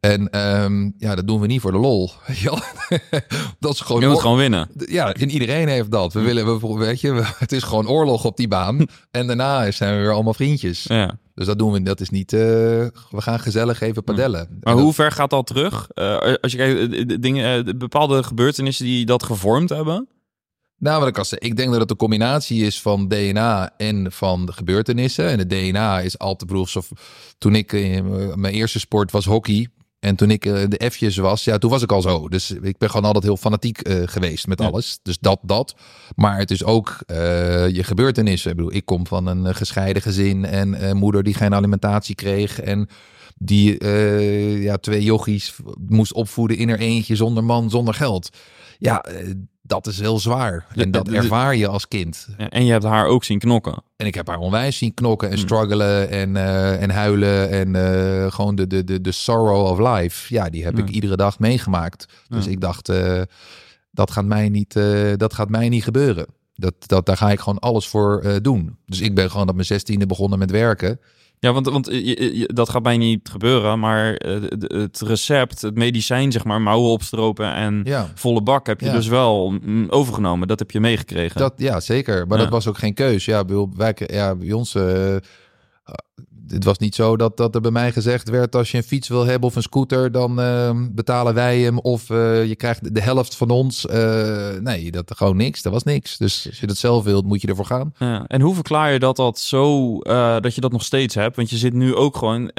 En ehm, ja, dat doen we niet voor de lol. Dat is gewoon. Je moet gewoon winnen. Ja, en iedereen heeft dat. We willen, we, weet je, we- het is gewoon oorlog op die baan. En daarna zijn we weer allemaal vriendjes. Ja. Dus dat doen we. Dat is niet. eh, we gaan gezellig even padellen. Maar En dat- hoe ver gaat dat terug? Eh, als je kijkt, eh, dingen, de bepaalde gebeurtenissen die dat gevormd hebben. Nou, wat ik al zei, ik denk dat het een combinatie is van DNA en van de gebeurtenissen. En het DNA is altijd, bedoel, alsof toen ik mijn eerste sport was hockey. En toen ik eh, de F'jes was, ja, toen was ik al zo. Dus ik ben gewoon altijd heel fanatiek eh, geweest met Ja. alles. Dus dat, dat. Maar het is ook eh, je gebeurtenissen. Ik bedoel, ik kom van een gescheiden gezin en moeder die geen alimentatie kreeg. En die ja, twee yogis moest opvoeden in er eentje zonder man, zonder geld. Ja, dat is heel zwaar. En dat ervaar je als kind. En je hebt haar ook zien knokken. En ik heb haar onwijs zien knokken en Hmm. struggelen en, eh, en huilen. En eh, gewoon de, de, de, de sorrow of life. Ja, die heb Ja. ik iedere dag meegemaakt. Dus Ja. ik dacht, eh, dat, gaat mij niet, dat gaat mij niet gebeuren. Dat, dat, daar ga ik gewoon alles voor doen. Dus ik ben gewoon op mijn zestiende begonnen met werken. Ja, want, want je- je- je- dat gaat mij niet gebeuren. Maar eh, het recept, het medicijn, zeg maar, mouwen opstropen en Ja, volle bak heb je Ja. dus wel mm, overgenomen. Dat heb je meegekregen. dat, ja zeker. Maar Ja. dat was ook geen keus. Ja, bij, wij, ja, bij ons eh, het was niet zo dat, dat er bij mij gezegd werd: als je een fiets wil hebben of een scooter, dan uh, betalen wij hem. Of uh, je krijgt de helft van ons. Uh, nee, dat gewoon niks. Dat was niks. Dus als je dat zelf wilt, moet je ervoor gaan. Ja. En hoe verklaar je dat dat zo dat je dat nog steeds hebt? Want je zit nu ook gewoon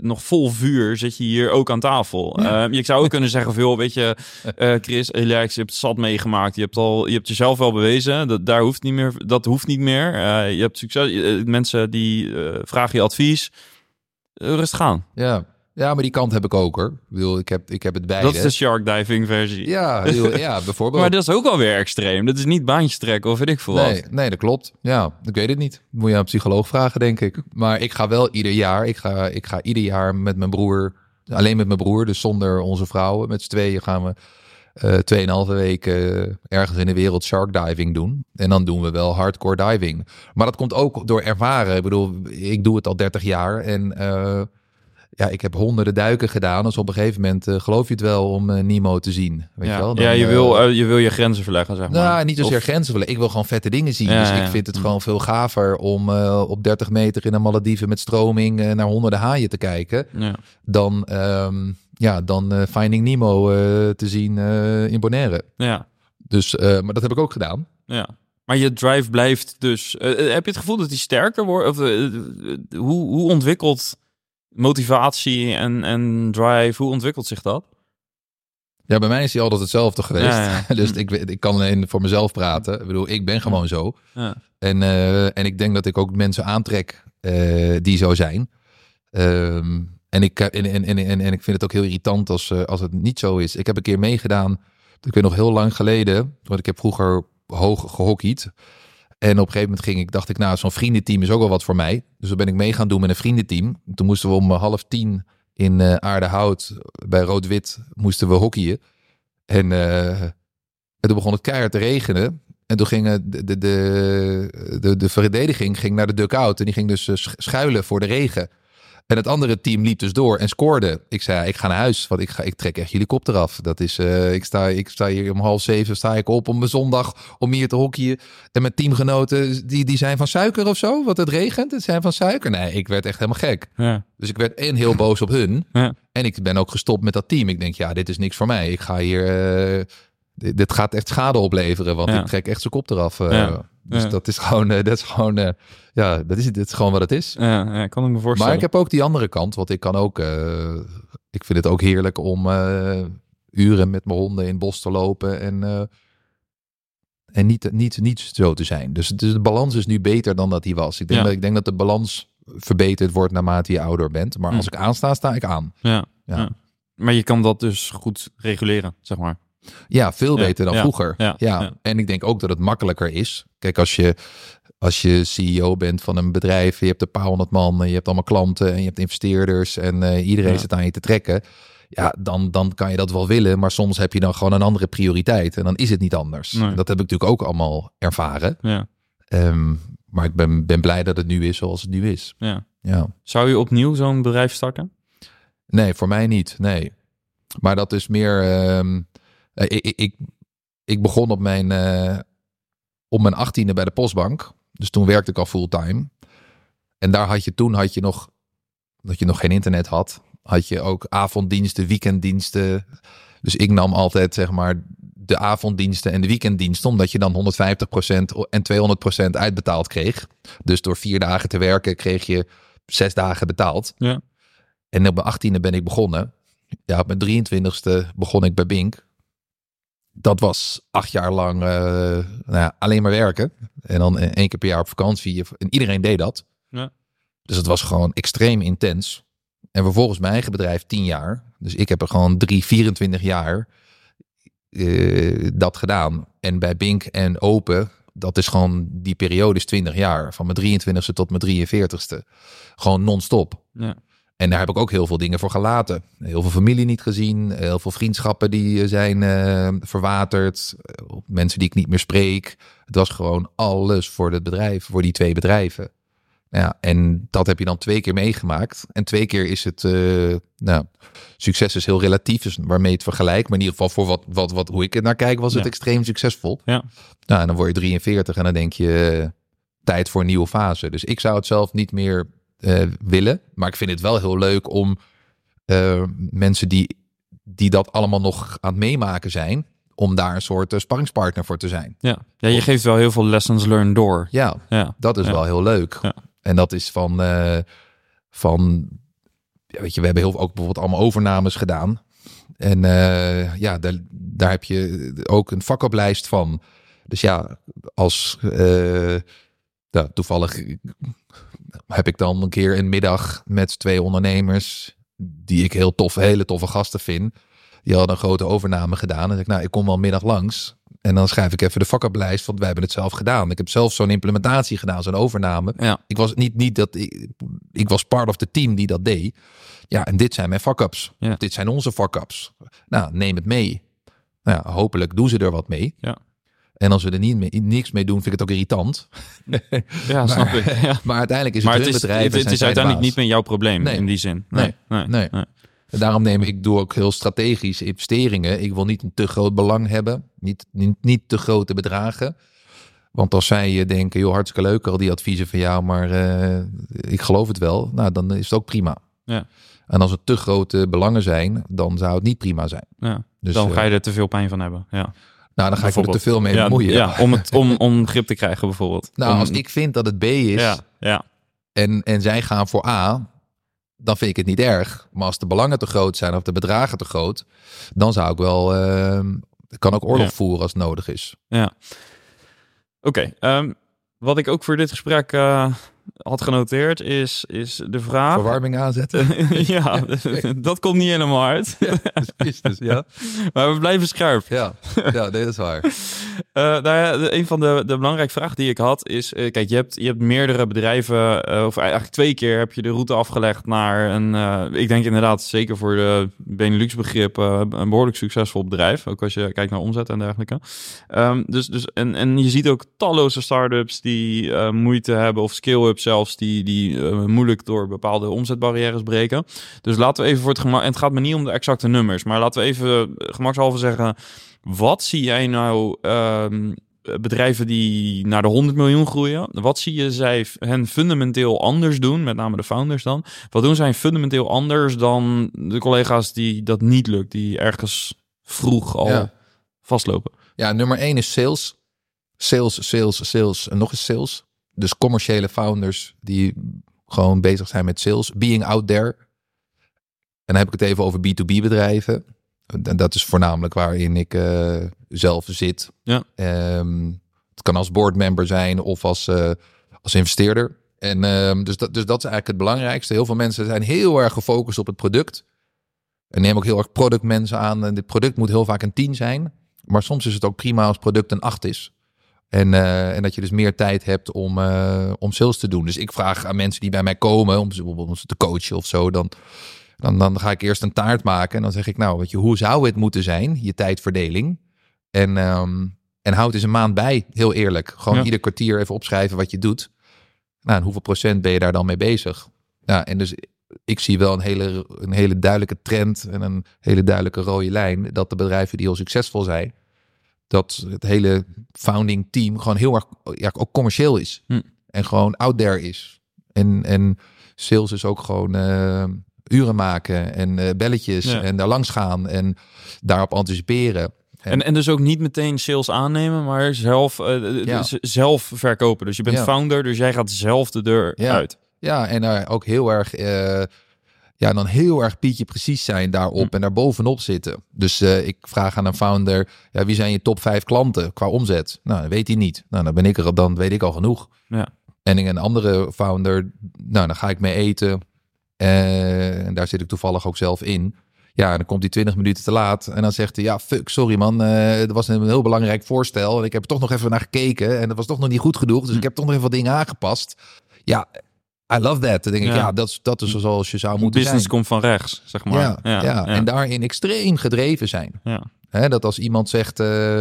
nog vol vuur. Zit je hier ook aan tafel? Ja. je zou ook kunnen zeggen: veel, weet je, Chris, Alex, je hebt het zat meegemaakt. Je hebt al, je hebt jezelf wel bewezen. Dat daar hoeft niet meer. Dat hoeft niet meer. je hebt succes. mensen die vragen je advies. Eh, rustig gaan. Ja. Ja, maar die kant heb ik ook hoor. Ik bedoel, ik heb, ik heb het bij. Dat is de shark diving versie. Ja, ja, bijvoorbeeld. maar dat is ook alweer extreem. Dat is niet baantjes trekken of weet ik veel nee, Nee, dat klopt. Ja, ik weet het niet. Moet je aan een psycholoog vragen, denk ik. Maar ik ga wel ieder jaar, ik ga, ik ga ieder jaar met mijn broer, alleen met mijn broer, dus zonder onze vrouwen, met z'n tweeën gaan we tweeënhalve weken ergens in de wereld shark diving doen. En dan doen we wel hardcore diving. Maar dat komt ook door ervaren. Ik bedoel, ik doe het al 30 jaar en uh, ja, ik heb honderden duiken gedaan. Dus op een gegeven moment uh, geloof je het wel om uh, Nemo te zien. Weet ja. je, wel? Dan, ja, je wil, je wil je grenzen verleggen, zeg maar. Nou, niet zozeer of... grenzen verleggen. Ik wil gewoon vette dingen zien. Ja, dus ik vind het mm. gewoon veel gaver om op 30 meter in een Malediven met stroming naar honderden haaien te kijken. Dan, um, ja, dan Finding Nemo te zien in Bonaire. Ja. Dus, maar dat heb ik ook gedaan. Ja. Maar je drive blijft dus. heb je het gevoel dat die sterker wordt? Of hoe, hoe ontwikkelt motivatie en, en drive, hoe ontwikkelt zich dat? Ja, bij mij is hij altijd hetzelfde geweest. dus ik, ik kan alleen voor mezelf praten. Ik bedoel, ik ben gewoon zo. Ja. En, en ik denk dat ik ook mensen aantrek die zo zijn. Um, en, ik, en, en, en, en, ik vind het ook heel irritant als, uh, als het niet zo is. Ik heb een keer meegedaan, ik weet nog heel lang geleden, want ik heb vroeger hoog gehockeyd. En op een gegeven moment ging ik, dacht ik, nou, zo'n vriendenteam is ook wel wat voor mij. Dus dan ben ik mee gaan doen met een vriendenteam. Toen moesten we om half tien in uh, Aardehout bij Rood-Wit moesten we hockeyen. En, en toen begon het keihard te regenen. En toen ging de, de, de, de, de verdediging ging naar de dugout. En die ging dus schuilen voor de regen. En het andere team liep dus door en scoorde. Ik zei, ik ga naar huis, want ik, ga, ik trek echt jullie kop eraf. Dat is, uh, ik, sta, ik sta hier om half zeven, sta ik op om mijn zondag om hier te hockeyen. En mijn teamgenoten, die, die zijn van suiker of zo, want het regent. Het zijn van suiker. Nee, ik werd echt helemaal gek. Ja. Dus ik werd en heel boos op hun. Ja. En ik ben ook gestopt met dat team. Ik denk, ja, dit is niks voor mij. Ik ga hier, uh, dit, dit, gaat echt schade opleveren, want ik trek echt zijn kop eraf. Uh, ja. Dus Ja. dat is gewoon, eh, dat is gewoon, eh, ja, dat is, dit is gewoon wat het is. Ja, ja, kan ik me voorstellen. Maar ik heb ook die andere kant, want ik kan ook, eh, ik vind het ook heerlijk om uren met mijn honden in het bos te lopen en, en niet, niet, niet zo te zijn. Dus, dus de balans is nu beter dan dat die was. Ik denk, Ja. dat, ik denk dat de balans verbeterd wordt naarmate je ouder bent. Maar Hm. als ik aansta, sta ik aan. Ja, Ja. maar je kan dat dus goed reguleren, zeg maar. Ja, veel beter dan vroeger. ja. En ik denk ook dat het makkelijker is. Kijk, als je, als je CEO bent van een bedrijf, je hebt een paar honderd man, je hebt allemaal klanten en je hebt investeerders en eh, iedereen zit aan je te trekken. Ja, dan, dan kan je dat wel willen, maar soms heb je dan gewoon een andere prioriteit en dan is het niet anders. Nee. Dat heb ik natuurlijk ook allemaal ervaren. Ja, Ehm, maar ik ben, ben blij dat het nu is zoals het nu is. ja. Ja. Zou je opnieuw zo'n bedrijf starten? Nee, voor mij niet. Nee. Maar dat is meer. ehm, eh, ik, ik, ik, begon op mijn, eh, op mijn achttiende bij de postbank. Dus toen werkte ik al fulltime. En daar had je toen had je nog dat je nog geen internet had. Had je ook avonddiensten, weekenddiensten. Dus ik nam altijd zeg maar de avonddiensten en de weekenddiensten. Omdat je dan 150% en 200% uitbetaald kreeg. Dus door vier dagen te werken kreeg je zes dagen betaald. Ja. En op mijn achttiende ben ik begonnen. Ja, op mijn 23ste begon ik bij Bink. Dat was acht jaar lang eh, nou ja, alleen maar werken. En dan één keer per jaar op vakantie. En iedereen deed dat. Ja. Dus het was gewoon extreem intens. En vervolgens mijn eigen bedrijf 10 jaar. Dus ik heb er gewoon 3, 24 jaar eh, dat gedaan. En bij Bink en Open, dat is gewoon, die periode is 20 jaar. Van mijn 23ste tot mijn 43ste. Gewoon non-stop. Ja. En daar heb ik ook heel veel dingen voor gelaten. Heel veel familie niet gezien. Heel veel vriendschappen die eh, zijn eh, verwaterd. Eh, Mensen die ik niet meer spreek. Het was gewoon alles voor het bedrijf, voor die twee bedrijven. Ja, en dat heb je dan twee keer meegemaakt. En twee keer is het, eh, nou, succes is heel relatief, dus waarmee het vergelijkt. Maar in ieder geval voor wat, wat, wat, hoe ik er naar kijk, was het Ja. extreem succesvol. Ja. Nou, en dan word je 43 en dan denk je, eh, tijd voor een nieuwe fase. Dus ik zou het zelf niet meer eh, willen. Maar ik vind het wel heel leuk om eh, mensen die, die dat allemaal nog aan het meemaken zijn, om daar een soort uh, sparringspartner voor te zijn. Ja. ja, je geeft wel heel veel lessons learned door. Ja, Ja, dat is Ja. wel heel leuk. Ja. En dat is van, van weet je, we hebben heel, ook bijvoorbeeld allemaal overnames gedaan. En ja, daar, daar heb je ook een vakoplijst van. Dus ja, als nou, toevallig heb ik dan een keer een middag met twee ondernemers die ik heel tof, hele toffe gasten vind. Die hadden een grote overname gedaan. En ik, nou, ik kom wel middag langs. En dan schrijf ik even de vakoplijst, want wij hebben het zelf gedaan. Ik heb zelf zo'n implementatie gedaan, zo'n overname. ja, Ik was niet, niet dat ik, ik was part of the team die dat deed. Ja, en dit zijn mijn fuck-ups. Ja. Dit zijn onze fuck-ups. Nou, neem het mee. Nou, ja, hopelijk doen ze er wat mee. Ja. En als we er niet mee, niks mee doen, vind ik het ook irritant. ja snap ik. Ja. Maar uiteindelijk is het Maar hun het is, bedrijf. het, het is uiteindelijk niet meer jouw probleem Nee. in die zin. Nee. nee, daarom neem ik, ik doe ook heel strategisch investeringen. Ik wil niet een te groot belang hebben. Niet, niet, niet te grote bedragen. Want als zij eh, denken, joh, hartstikke leuk al die adviezen van jou, maar eh, ik geloof het wel. Nou, dan is het ook prima. Ja. En als het te grote belangen zijn, dan zou het niet prima zijn. Ja. Dus dan eh, ga je er te veel pijn van hebben. Ja. Nou, dan ga ik er te veel mee ja, bemoeien. ja, om, het, om, om grip te krijgen bijvoorbeeld. Nou, Om- als ik vind dat het B is Ja, ja, en, en zij gaan voor A, dan vind ik het niet erg. Maar als de belangen te groot zijn of de bedragen te groot, dan zou ik wel, ik kan ook oorlog Ja. voeren als het nodig is. ja. Oké, ehm, wat ik ook voor dit gesprek eh, had genoteerd is, is de vraag... Verwarming aanzetten. ja, dat komt niet helemaal uit. Is dus, ja. maar we blijven scherp. Ja. ja, nee, dat is waar. Eh, nou ja, een van de, de belangrijke vragen die ik had is... eh, kijk, je hebt, je hebt meerdere bedrijven... eh, of eigenlijk twee keer heb je de route afgelegd naar een... ik denk inderdaad, zeker voor de Benelux-begrip... eh, een behoorlijk succesvol bedrijf. Ook als je kijkt naar omzet en dergelijke. Ehm, dus, dus, en, en je ziet ook talloze start-ups die moeite hebben... of zelfs, die, die eh, moeilijk door bepaalde omzetbarrières breken. Dus laten we even voor het gemak... En het gaat me niet om de exacte nummers... maar laten we even eh, gemakshalve zeggen... Wat zie jij nou ehm, bedrijven die naar de 100 miljoen groeien? Wat zie je zij hen fundamenteel anders doen? Met name de founders dan. Wat doen zij fundamenteel anders dan de collega's die dat niet lukt? Die ergens vroeg al Ja. vastlopen. Ja, nummer één is sales. Sales, sales, sales en nog eens sales. Dus commerciële founders die gewoon bezig zijn met sales. Being out there. En dan heb ik het even over B2B bedrijven. En dat is voornamelijk waarin ik eh, zelf zit. Ja. Ehm, het kan als boardmember zijn of als, eh, als investeerder. En ehm, dus, dat, dus dat is eigenlijk het belangrijkste. Heel veel mensen zijn heel erg gefocust op het product. En neem ook heel erg productmensen aan. En dit product moet heel vaak een 10 zijn. Maar soms is het ook prima als product een 8 is. En, eh, en dat je dus meer tijd hebt om, eh, om sales te doen. Dus ik vraag aan mensen die bij mij komen, om ze bijvoorbeeld om ze te coachen of zo, dan, dan, dan ga ik eerst een taart maken. En dan zeg ik, nou, weet je, hoe zou het moeten zijn, je tijdverdeling? En, ehm en houd eens een maand bij, heel eerlijk. Gewoon Ja. ieder kwartier even opschrijven wat je doet. Nou, en hoeveel procent ben je daar dan mee bezig? Ja, en dus ik zie wel een hele, een hele duidelijke trend en een hele duidelijke rode lijn. Dat de bedrijven die heel succesvol zijn, dat het hele founding team gewoon heel erg ja, ook commercieel is. Hm. En gewoon out there is. En, en sales is ook gewoon eh, uren maken en eh, belletjes Ja. en daar langs gaan en daarop anticiperen. En, en dus ook niet meteen sales aannemen, maar zelf, Ja. z- zelf verkopen. Dus je bent Ja. founder, dus jij gaat zelf de deur Ja. uit. Ja, en daar ook heel erg, ja, dan heel erg Pietje precies zijn daarop Hm. en daar bovenop zitten. Dus eh, ik vraag aan een founder, ja, wie zijn je top vijf klanten qua omzet? Nou, dat weet hij niet. Nou, dan ben ik er, dan weet ik al genoeg. Ja. En een andere founder, nou, dan ga ik mee eten. En daar zit ik toevallig ook zelf in. Ja, en dan komt hij 20 minuten te laat. En dan zegt hij, ja, fuck, sorry man. dat was een heel belangrijk voorstel. En ik heb er toch nog even naar gekeken. En dat was toch nog niet goed genoeg. Dus ik heb toch nog even wat dingen aangepast. Ja, I love that. Dan denk ik, Ja. dat, is, dat is zoals je zou moeten Business zijn. komt van rechts, zeg maar. Ja, ja, en daarin extreem gedreven zijn. ja. Dat als iemand zegt, eh,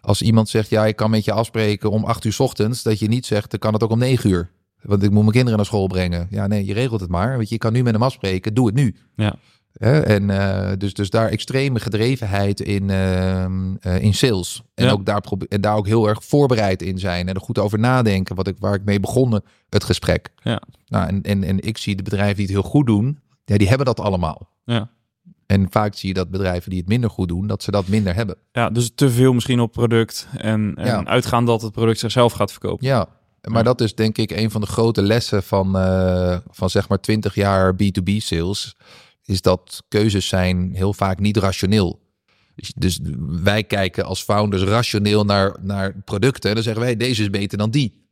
als iemand zegt, ja, ik kan met je afspreken om acht uur 's ochtends, dat je niet zegt, dan kan het ook om negen uur. Want ik moet mijn kinderen naar school brengen. Ja, nee, je regelt het maar. Je, je kan nu met hem afspreken, doe het nu. Ja. Hè? En uh, dus, dus daar extreme gedrevenheid in, uh, uh, in sales. En, Ja. ook daar en daar ook heel erg voorbereid in zijn. En er goed over nadenken. Wat ik, waar ik mee begonnen, het gesprek. Ja. Nou, en, en, en ik zie de bedrijven die het heel goed doen. Ja, die hebben dat allemaal. Ja. En vaak zie je dat bedrijven die het minder goed doen, dat ze dat minder hebben. ja, dus te veel misschien op product en, en Ja. uitgaan dat het product zichzelf gaat verkopen. Ja, maar dat is denk ik een van de grote lessen van, eh, van zeg maar 20 jaar B2B sales. Is dat keuzes zijn heel vaak niet rationeel. Dus, dus wij kijken als founders rationeel naar, naar producten. En dan zeggen wij, deze is beter dan die.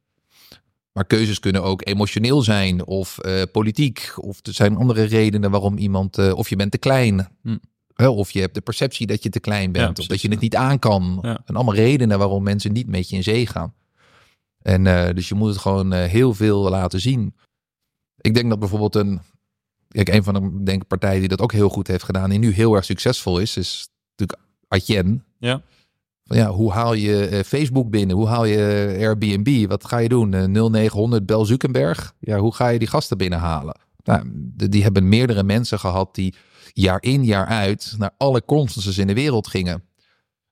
Maar keuzes kunnen ook emotioneel zijn of eh, politiek. Of er zijn andere redenen waarom iemand... eh, of je bent te klein. Hm. Hè, Of je hebt de perceptie dat je te klein bent. Ja, of dat je ja. het niet aan kan. Ja. En allemaal redenen waarom mensen niet met je in zee gaan. En eh, dus je moet het gewoon heel veel laten zien. Ik denk dat bijvoorbeeld een... Kijk, een van de denk, partijen die dat ook heel goed heeft gedaan... die nu heel erg succesvol is, is natuurlijk Adyen. Ja. Van ja, hoe haal je eh, Facebook binnen? Hoe haal je eh, Airbnb? Wat ga je doen? Eh, 0900 Bel Zuckerberg? Ja, hoe ga je die gasten binnenhalen? Nou, die hebben meerdere mensen gehad die jaar in jaar uit naar alle conferences in de wereld gingen.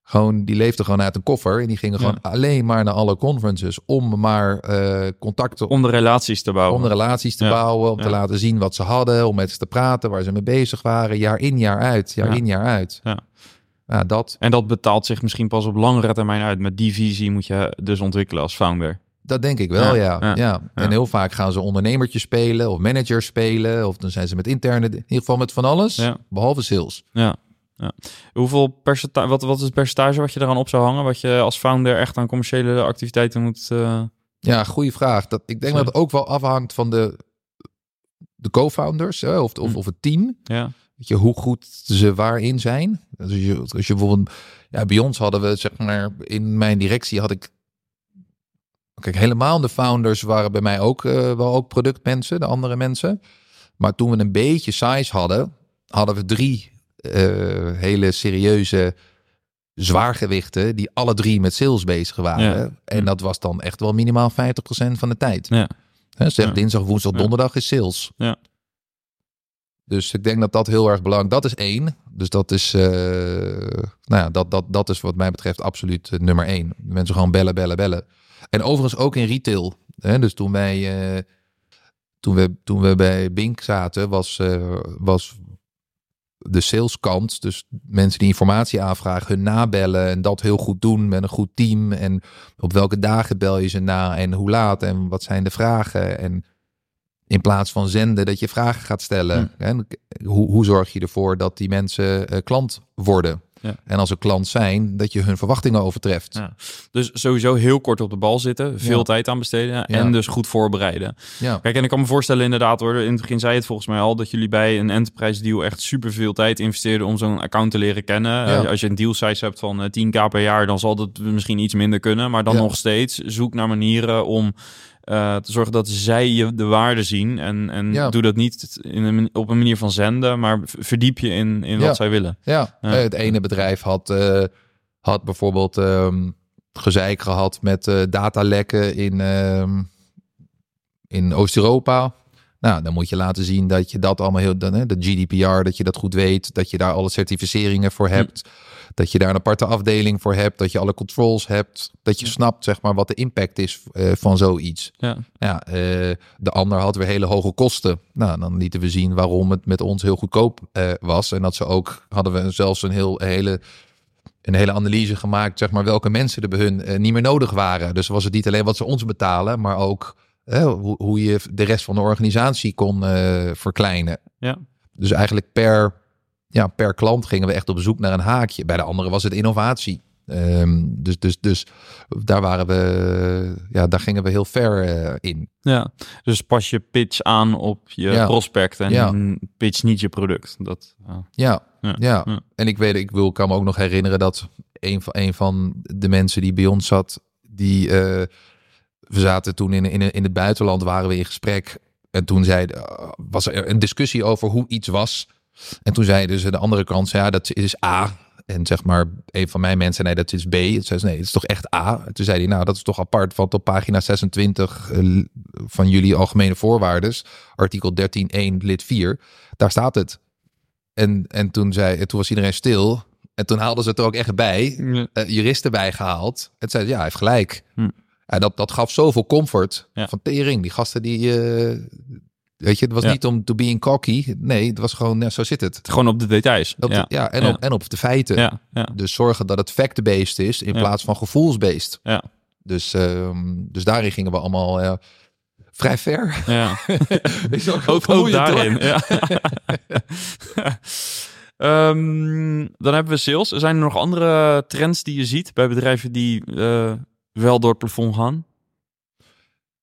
Gewoon, die leefden gewoon uit een koffer en die gingen Ja. gewoon alleen maar naar alle conferences om maar eh, contacten Om de relaties te bouwen. om de relaties te Ja. bouwen, om Ja. te laten zien wat ze hadden, om met ze te praten, waar ze mee bezig waren, jaar in jaar uit, jaar Ja. in jaar uit. Ja. Ja, dat, En dat betaalt zich misschien pas op langere termijn uit. Met die visie moet je dus ontwikkelen als founder. dat denk ik wel, Ja, ja. En heel vaak gaan ze ondernemertjes spelen of managers spelen, of dan zijn ze met interne, in ieder geval met van alles, behalve sales. Ja. Ja. Hoeveel percentage, wat, wat is het percentage wat je eraan op zou hangen? Wat je als founder echt aan commerciële activiteiten moet... eh, Ja, goede vraag. Dat, ik denk dat het ook wel afhangt van de, de co-founders of, of, Hm. of het team. ja. Weet je, hoe goed ze waarin zijn. Dus als je, als je bijvoorbeeld, ja, bij ons hadden we, zeg maar, in mijn directie had ik. Kijk, helemaal de founders waren bij mij ook eh, wel ook productmensen, de andere mensen. Maar toen we een beetje size hadden, hadden we drie hele serieuze zwaargewichten die alle drie met sales bezig waren. Ja. En dat was dan echt wel minimaal 50% van de tijd. Ja. Hè, zeg Ja. dinsdag, woensdag, donderdag is sales. Ja. Dus ik denk dat dat heel erg belangrijk Dat is één. Dus dat is, eh, nou ja, dat, dat, dat is wat mij betreft absoluut eh, nummer één. Mensen gewoon bellen, bellen, bellen. En overigens ook in retail. Hè? Dus toen wij, eh, toen we, toen we bij Bink zaten, was, eh, was de saleskant. Dus mensen die informatie aanvragen, hun nabellen en dat heel goed doen met een goed team. En op welke dagen bel je ze na en hoe laat en wat zijn de vragen. En in plaats van zenden, dat je vragen gaat stellen. Hè? Hoe, hoe zorg je ervoor dat die mensen eh, klant worden? Ja. En als ze klant zijn, dat je hun verwachtingen overtreft. Ja. Dus sowieso heel kort op de bal zitten. Veel Ja. tijd aan besteden. En dus goed voorbereiden. Ja. Kijk, en ik kan me voorstellen inderdaad hoor. In het begin zei het volgens mij al. Dat jullie bij een enterprise deal echt super veel tijd investeerden om zo'n account te leren kennen. Eh, Als je een deal size hebt van eh, 10k per jaar. Dan zal dat misschien iets minder kunnen. Maar dan nog steeds zoek naar manieren om... eh, te zorgen dat zij je de waarde zien. En, en Ja. doe dat niet in een, op een manier van zenden, maar verdiep je in, in Ja. wat zij willen. Ja, Ja. eh, het ene bedrijf had, eh, had bijvoorbeeld ehm, gezeik gehad met eh, datalekken in, ehm, in Oost-Europa. Nou, dan moet je laten zien dat je dat allemaal heel, dan, hè, de GDPR, dat je dat goed weet, dat je daar alle certificeringen voor hebt, dat je daar een aparte afdeling voor hebt, dat je alle controls hebt, dat je snapt, zeg maar, wat de impact is eh, van zoiets. Ja. Ja, eh, de ander had weer hele hoge kosten. Nou, dan lieten we zien waarom het met ons heel goedkoop eh, was. En dat ze ook, hadden we zelfs een, heel, hele, een hele analyse gemaakt, zeg maar, welke mensen er bij hun eh, niet meer nodig waren. Dus was het niet alleen wat ze ons betalen, maar ook eh, hoe, hoe je de rest van de organisatie kon eh, verkleinen. Ja. Dus eigenlijk per, ja, per klant gingen we echt op zoek naar een haakje. Bij de andere was het innovatie. Ehm, dus, dus, dus daar waren we, ja, daar gingen we heel ver eh, in. Ja, dus pas je pitch aan op je Ja. prospect en Ja. pitch niet je product. Dat, ja. Ja, Ja. ja. Ja. En ik weet, ik wil, kan me ook nog herinneren dat een van, een van de mensen die bij ons zat, die eh, we zaten toen in, in, in het buitenland, waren we in gesprek. En toen zei, eh, was er een discussie over hoe iets was. En toen zei dus de andere kant, ja, dat is A. En zeg maar, een van mijn mensen, nee, dat is B. Het zei, nee, het is toch echt A. En toen zei hij, nou, dat is toch apart, want op pagina 26 eh, van jullie algemene voorwaarden, artikel 13.1 lid 4, daar staat het. En, en toen, zei, toen was iedereen stil. En toen haalden ze het er ook echt bij. Uh, juristen bijgehaald. Het zei, ja, hij heeft gelijk. Hm. En dat, dat gaf zoveel comfort. Ja. Van tering, die gasten die... eh, weet je, het was Ja. niet om to be in cocky. Nee, het was gewoon, zo zit het. Gewoon op de details. Op de- ja. ja, en, Ja. Op, en op de feiten. Ja, ja, Dus zorgen dat het fact-based is in plaats van gevoelsbased. ja, Dus, ehm, dus daarin gingen we allemaal eh, vrij ver. ja. Is ook, ook, daarin. Ehm, dan hebben we sales. Zijn er nog andere trends die je ziet bij bedrijven die eh, wel door het plafond gaan?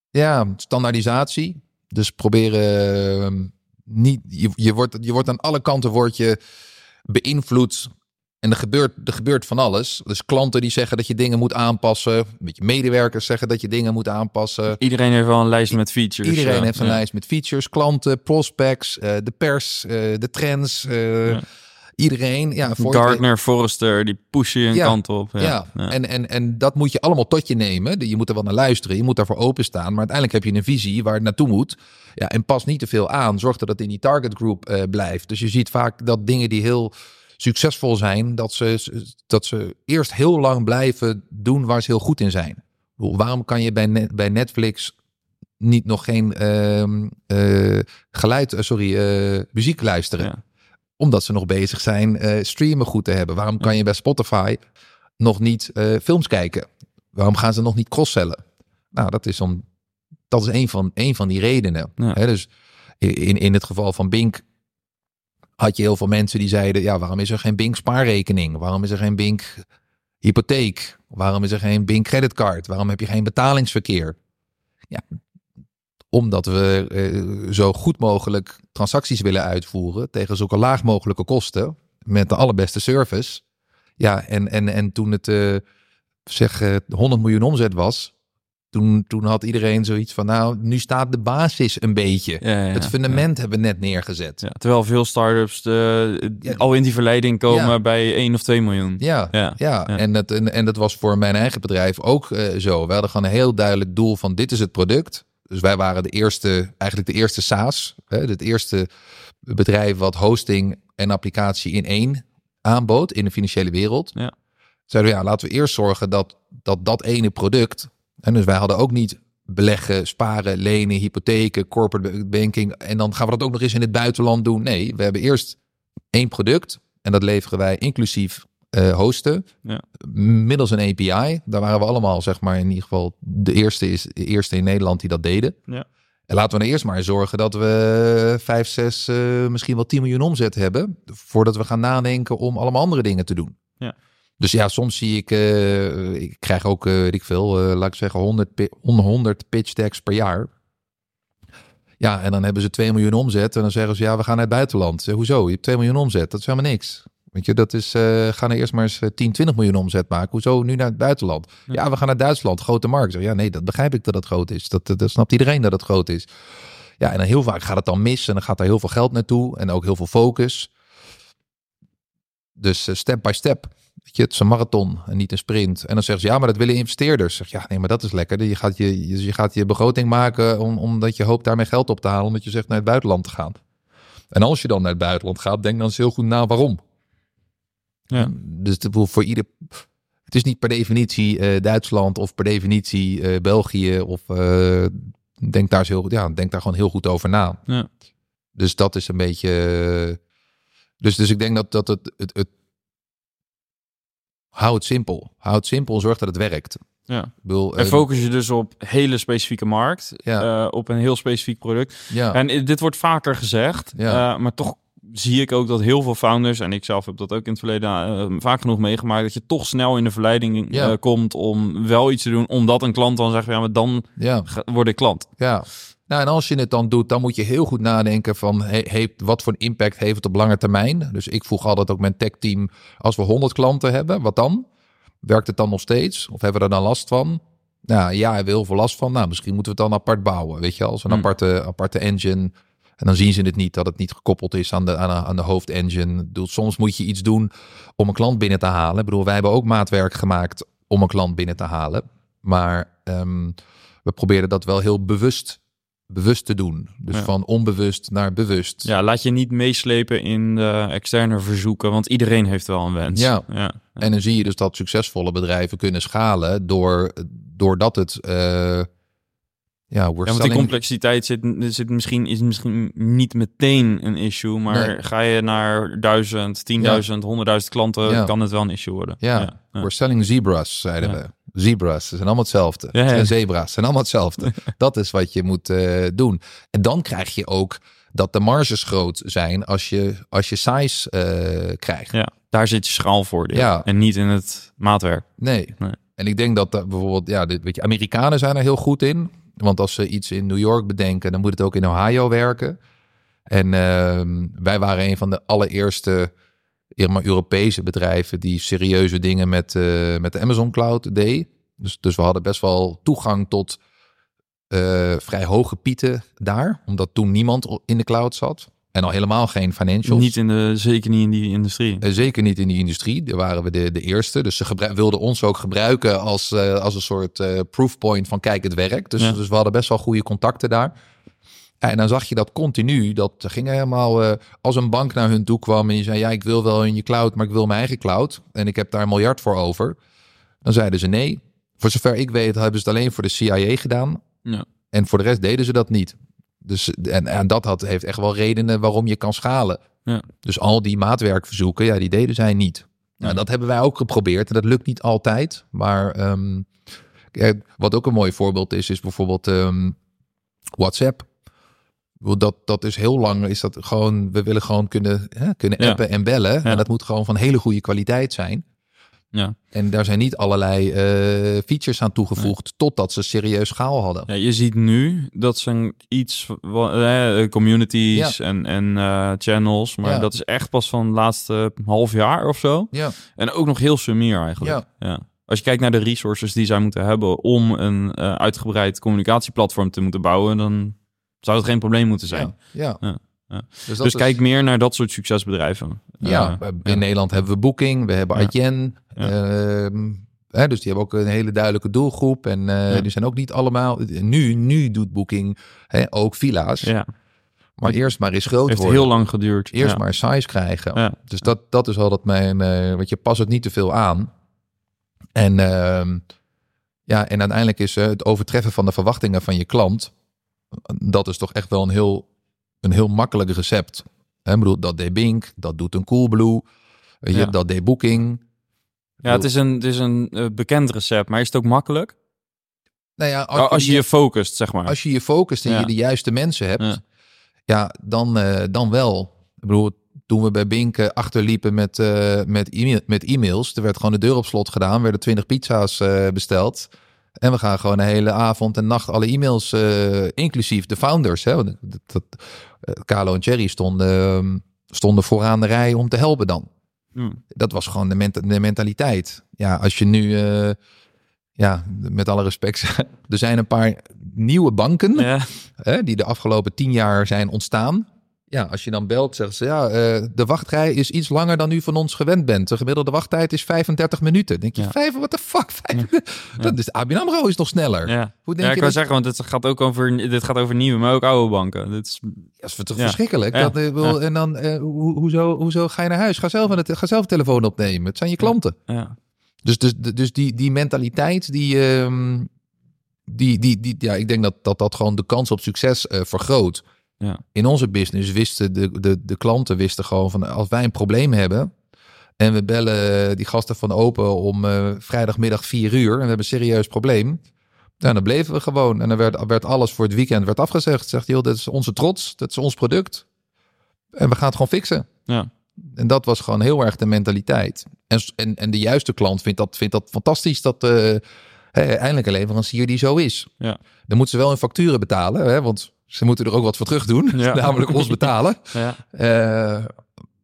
Ja, standaardisatie. Dus proberen ehm, niet. Je, je, wordt, je wordt aan alle kanten wordt je beïnvloed. En er gebeurt, er gebeurt van alles. Dus klanten die zeggen dat je dingen moet aanpassen. Een beetje medewerkers zeggen dat je dingen moet aanpassen. Iedereen heeft wel een lijst met features. Iedereen heeft een ja. lijst met features, klanten, prospects, eh, de pers, eh, de trends. eh, Ja. Iedereen. Ja, Gardner, Forrester, die pushen je een Ja, kant op. Ja, Ja. En, en, en dat moet je allemaal tot je nemen. Je moet er wel naar luisteren. Je moet daarvoor openstaan. Maar uiteindelijk heb je een visie waar het naartoe moet. Ja, en pas niet te veel aan. Zorg dat het in die target group eh, blijft. Dus je ziet vaak dat dingen die heel succesvol zijn, dat ze, dat ze eerst heel lang blijven doen waar ze heel goed in zijn. Waarom kan je bij, Net- bij Netflix niet nog geen ehm, eh, geluid, eh, sorry, muziek luisteren? Omdat ze nog bezig zijn eh, streamen goed te hebben. Waarom kan je bij Spotify nog niet eh, films kijken? Waarom gaan ze nog niet cross-sellen? Nou, dat is, om, dat is een, van, een van die redenen. Ja. Hè, dus in, in het geval van Bink had je heel veel mensen die zeiden... ja, waarom is er geen Bink spaarrekening? Waarom is er geen Bink hypotheek? Waarom is er geen Bink creditcard? Waarom heb je geen betalingsverkeer? Ja, omdat we eh, zo goed mogelijk transacties willen uitvoeren tegen zulke laag mogelijke kosten met de allerbeste service. Ja, en, en, en toen het eh, zeg eh, 100 miljoen omzet was, toen, toen had iedereen zoiets van, nou, nu staat de basis een beetje. Ja, ja, het ja. fundament hebben we net neergezet. Ja, terwijl veel startups de, Ja. al in die verleiding komen bij 1 of 2 miljoen. Ja, Ja, ja, ja. En, dat, en, en dat was voor mijn eigen bedrijf ook eh, zo. We hadden gewoon een heel duidelijk doel van dit is het product. Dus wij waren de eerste, eigenlijk de eerste SaaS. Hè, het eerste bedrijf wat hosting en applicatie in één aanbood in de financiële wereld. Ja. Zeiden we ja, laten we eerst zorgen dat dat, dat ene product. En dus wij hadden ook niet beleggen, sparen, lenen, hypotheken, corporate banking. En dan gaan we dat ook nog eens in het buitenland doen. Nee, we hebben eerst één product. En dat leveren wij inclusief eh, hosten. Ja. Middels een API. Daar waren we allemaal, zeg maar, in ieder geval de eerste, is, de eerste in Nederland die dat deden. Ja. En laten we nou eerst maar zorgen dat we 5, 6, eh, misschien wel 10 miljoen omzet hebben. Voordat we gaan nadenken om allemaal andere dingen te doen. Ja. Dus ja, soms zie ik, eh, ik krijg ook, weet ik veel, laat ik zeggen, 100, pi- 100 pitch decks per jaar. Ja, en dan hebben ze 2 miljoen omzet. En dan zeggen ze, ja, we gaan naar het buitenland. Zeg, hoezo? Je hebt 2 miljoen omzet. Dat is helemaal niks. Weet je, dat is, eh ga nou eerst maar eens eh, 10, 20 miljoen omzet maken. Hoezo nu naar het buitenland? Ja, we gaan naar Duitsland, grote markt. Ja, nee, dat begrijp ik dat het groot is. Dat, dat, dat snapt iedereen dat het groot is. Ja, en dan heel vaak gaat het dan mis. En dan gaat er heel veel geld naartoe. En ook heel veel focus. Dus eh, step by step. Weet je, het is een marathon en niet een sprint. En dan zeggen ze, ja, maar dat willen investeerders. Zeg, ja, nee, maar dat is lekker. Je gaat je, je, je gaat je begroting maken om, omdat je hoopt daarmee geld op te halen. Omdat je zegt naar het buitenland te gaan. En als je dan naar het buitenland gaat, denk dan eens heel goed na waarom. Ja. Dus het, voor ieder, het is niet per definitie eh, Duitsland of per definitie eh, België. Of eh, denk, daar eens heel, ja, denk daar gewoon heel goed over na. Ja. Dus dat is een beetje. Dus, dus ik denk dat, dat het, het, het. Hou het simpel. Hou het simpel. Zorg dat het werkt. Ja. Bedoel, En focus je dus op hele specifieke markt, Ja. op een heel specifiek product. ja, En dit wordt vaker gezegd, Ja. maar toch zie ik ook dat heel veel founders, en ik zelf heb dat ook in het verleden eh, vaak genoeg meegemaakt, dat je toch snel in de verleiding eh, komt om wel iets te doen, omdat een klant dan zegt, ja, maar dan ja. word ik klant. Ja. Nou, en als je het dan doet, dan moet je heel goed nadenken van he- heeft, wat voor een impact heeft het op lange termijn. Dus ik vroeg altijd ook mijn techteam, als we 100 klanten hebben, wat dan? Werkt het dan nog steeds? Of hebben we er dan last van? Nou ja, hebben we heel veel last van. Nou, misschien moeten we het dan apart bouwen, weet je, als een Hmm. aparte, aparte engine. En dan zien ze het niet dat het niet gekoppeld is aan de, aan de, aan de hoofdengine. Bedoel, Soms moet je iets doen om een klant binnen te halen. Ik bedoel, wij hebben ook maatwerk gemaakt om een klant binnen te halen. Maar ehm, we proberen dat wel heel bewust bewust te doen. Dus Ja. van onbewust naar bewust. Ja, laat je niet meeslepen in de externe verzoeken, want iedereen heeft wel een wens. Ja. ja. En dan zie je dus dat succesvolle bedrijven kunnen schalen door, doordat het. eh ja, Ja, want die complexiteit zit, zit misschien, is misschien niet meteen een issue, maar Nee. ga je naar duizend, tienduizend, honderdduizend klanten, Ja. kan het wel een issue worden. Ja, ja. we're selling zebras, zeiden we. Zebras, ze zijn allemaal hetzelfde. En zebra's zijn allemaal hetzelfde. dat is wat je moet eh, doen. En dan krijg je ook dat de marges groot zijn als je, als je size eh, krijgt. Ja, daar zit je schaalvoordeel. Ja. En niet in het maatwerk. Nee. Nee. En ik denk dat dat bijvoorbeeld, ja, dit, weet je, Amerikanen zijn er heel goed in. Want als ze iets in New York bedenken, dan moet het ook in Ohio werken. En ehm, wij waren een van de allereerste Europese bedrijven die serieuze dingen met, eh, met de Amazon Cloud deed. Dus, dus we hadden best wel toegang tot eh, vrij hoge pieten daar. Omdat toen niemand in de cloud zat. En al helemaal geen financials. Niet in de, zeker niet in die industrie. Eh, Zeker niet in die industrie. Daar waren we de, de eerste. Dus ze wilden ons ook gebruiken als, eh, als een soort eh proofpoint van kijk, het werkt. Dus, Ja. dus we hadden best wel goede contacten daar. En dan zag je dat continu. Dat ging helemaal als een bank naar hun toe kwam en je zei: Ja, ik wil wel in je cloud, maar ik wil mijn eigen cloud. En ik heb daar een miljard voor over. Dan zeiden ze nee. Voor zover ik weet, hebben ze het alleen voor de CIA gedaan. Ja. En voor de rest deden ze dat niet. Dus, en, en dat had, heeft echt wel redenen waarom je kan schalen. Ja. Dus al die maatwerkverzoeken, ja, die deden zij niet. Nou, Ja. dat hebben wij ook geprobeerd en dat lukt niet altijd. Maar ehm, wat ook een mooi voorbeeld is, is bijvoorbeeld ehm, WhatsApp. Dat, dat is heel lang, is dat gewoon, we willen gewoon kunnen, hè, kunnen Ja. appen en bellen. En dat moet gewoon van hele goede kwaliteit zijn. Ja. En daar zijn niet allerlei eh, features aan toegevoegd, totdat ze serieus schaal hadden. Ja, je ziet nu dat zijn iets, eh, communities en, en eh, channels, maar Ja. dat is echt pas van het laatste half jaar of zo. Ja, En ook nog heel sumier eigenlijk. Ja. Als je kijkt naar de resources die zij moeten hebben om een uitgebreid communicatieplatform te moeten bouwen, dan zou het geen probleem moeten zijn. ja, ja. Dus, dus is- kijk meer naar dat soort succesbedrijven. Ja, Eh, in Nederland hebben we Booking, we hebben. Adyen. Ja. ehm, hè, dus die hebben ook een hele duidelijke doelgroep. En eh, die zijn ook niet allemaal... Nu, nu doet Booking hè, ook villa's. ja, Maar eerst maar eens groot heeft worden. heel lang geduurd. Eerst maar size krijgen. Dus dat, dat is altijd mijn... eh want je past het niet te veel aan. En, ehm, ja, en uiteindelijk is het overtreffen van de verwachtingen van je klant... dat is toch echt wel een heel, een heel makkelijk recept. Hè, bedoel, dat deed Bink, dat doet een Coolblue... Je, Ja. dat deed Booking. Ja, het is een, het is een eh, bekend recept, maar is het ook makkelijk? Nou ja, Als, je je focust, zeg maar. als je je focust en Ja. je de juiste mensen hebt, Ja. ja, dan, eh, dan wel. Ik bedoel, toen we bij Bink eh, achterliepen met, met, e-mail, met e-mails, er werd gewoon de deur op slot gedaan, werden 20 pizza's besteld. En we gaan gewoon de hele avond en nacht alle e-mails, eh, inclusief de founders. Hè, dat, dat, eh, Carlo en Thierry stonden, ehm, stonden vooraan de rij om te helpen dan. Hmm. Dat was gewoon de, menta- de mentaliteit. Ja, als je nu, eh, ja, met alle respect, er zijn een paar nieuwe banken Ja. hè, die de afgelopen tien jaar zijn ontstaan. Ja, als je dan belt, zeggen ze ja, eh, de wachtrij is iets langer dan u van ons gewend bent. De gemiddelde wachttijd is 35 minuten. Denk je, Ja. vijf, what the fuck? Vijf, Dat is, ABN AMRO is nog sneller. Ja. Hoe Ja, denk ik je wou dat? zeggen, want dit gaat ook over, dit gaat over nieuwe, maar ook oude banken. Dit is, Dat is toch Ja. verschrikkelijk. Ja. Dat, eh, wil- Ja. En dan, eh, ho- hoezo, hoezo ga je naar huis? Ga zelf, aan het, ga zelf telefoon opnemen. Het zijn je klanten. ja. Dus, dus, dus die, die mentaliteit, die, ehm, die, die, die, ja, ik denk dat, dat dat gewoon de kans op succes eh, vergroot. Ja. In onze business wisten de, de, de klanten wisten gewoon van als wij een probleem hebben en we bellen die gasten van Open om eh, vrijdagmiddag vier uur en we hebben een serieus probleem. Ja, dan bleven we gewoon. En dan werd, werd alles voor het weekend werd afgezegd. Zegt joh, dit is onze trots, dit is ons product. En we gaan het gewoon fixen. Ja. En dat was gewoon heel erg de mentaliteit. En, en, en de juiste klant vindt dat, vindt dat fantastisch dat hè, eindelijk een leverancier die zo is. Ja. Dan moeten ze wel hun facturen betalen, hè, want ze moeten er ook wat voor terug doen. Ja. Namelijk ons betalen. Ja. Eh,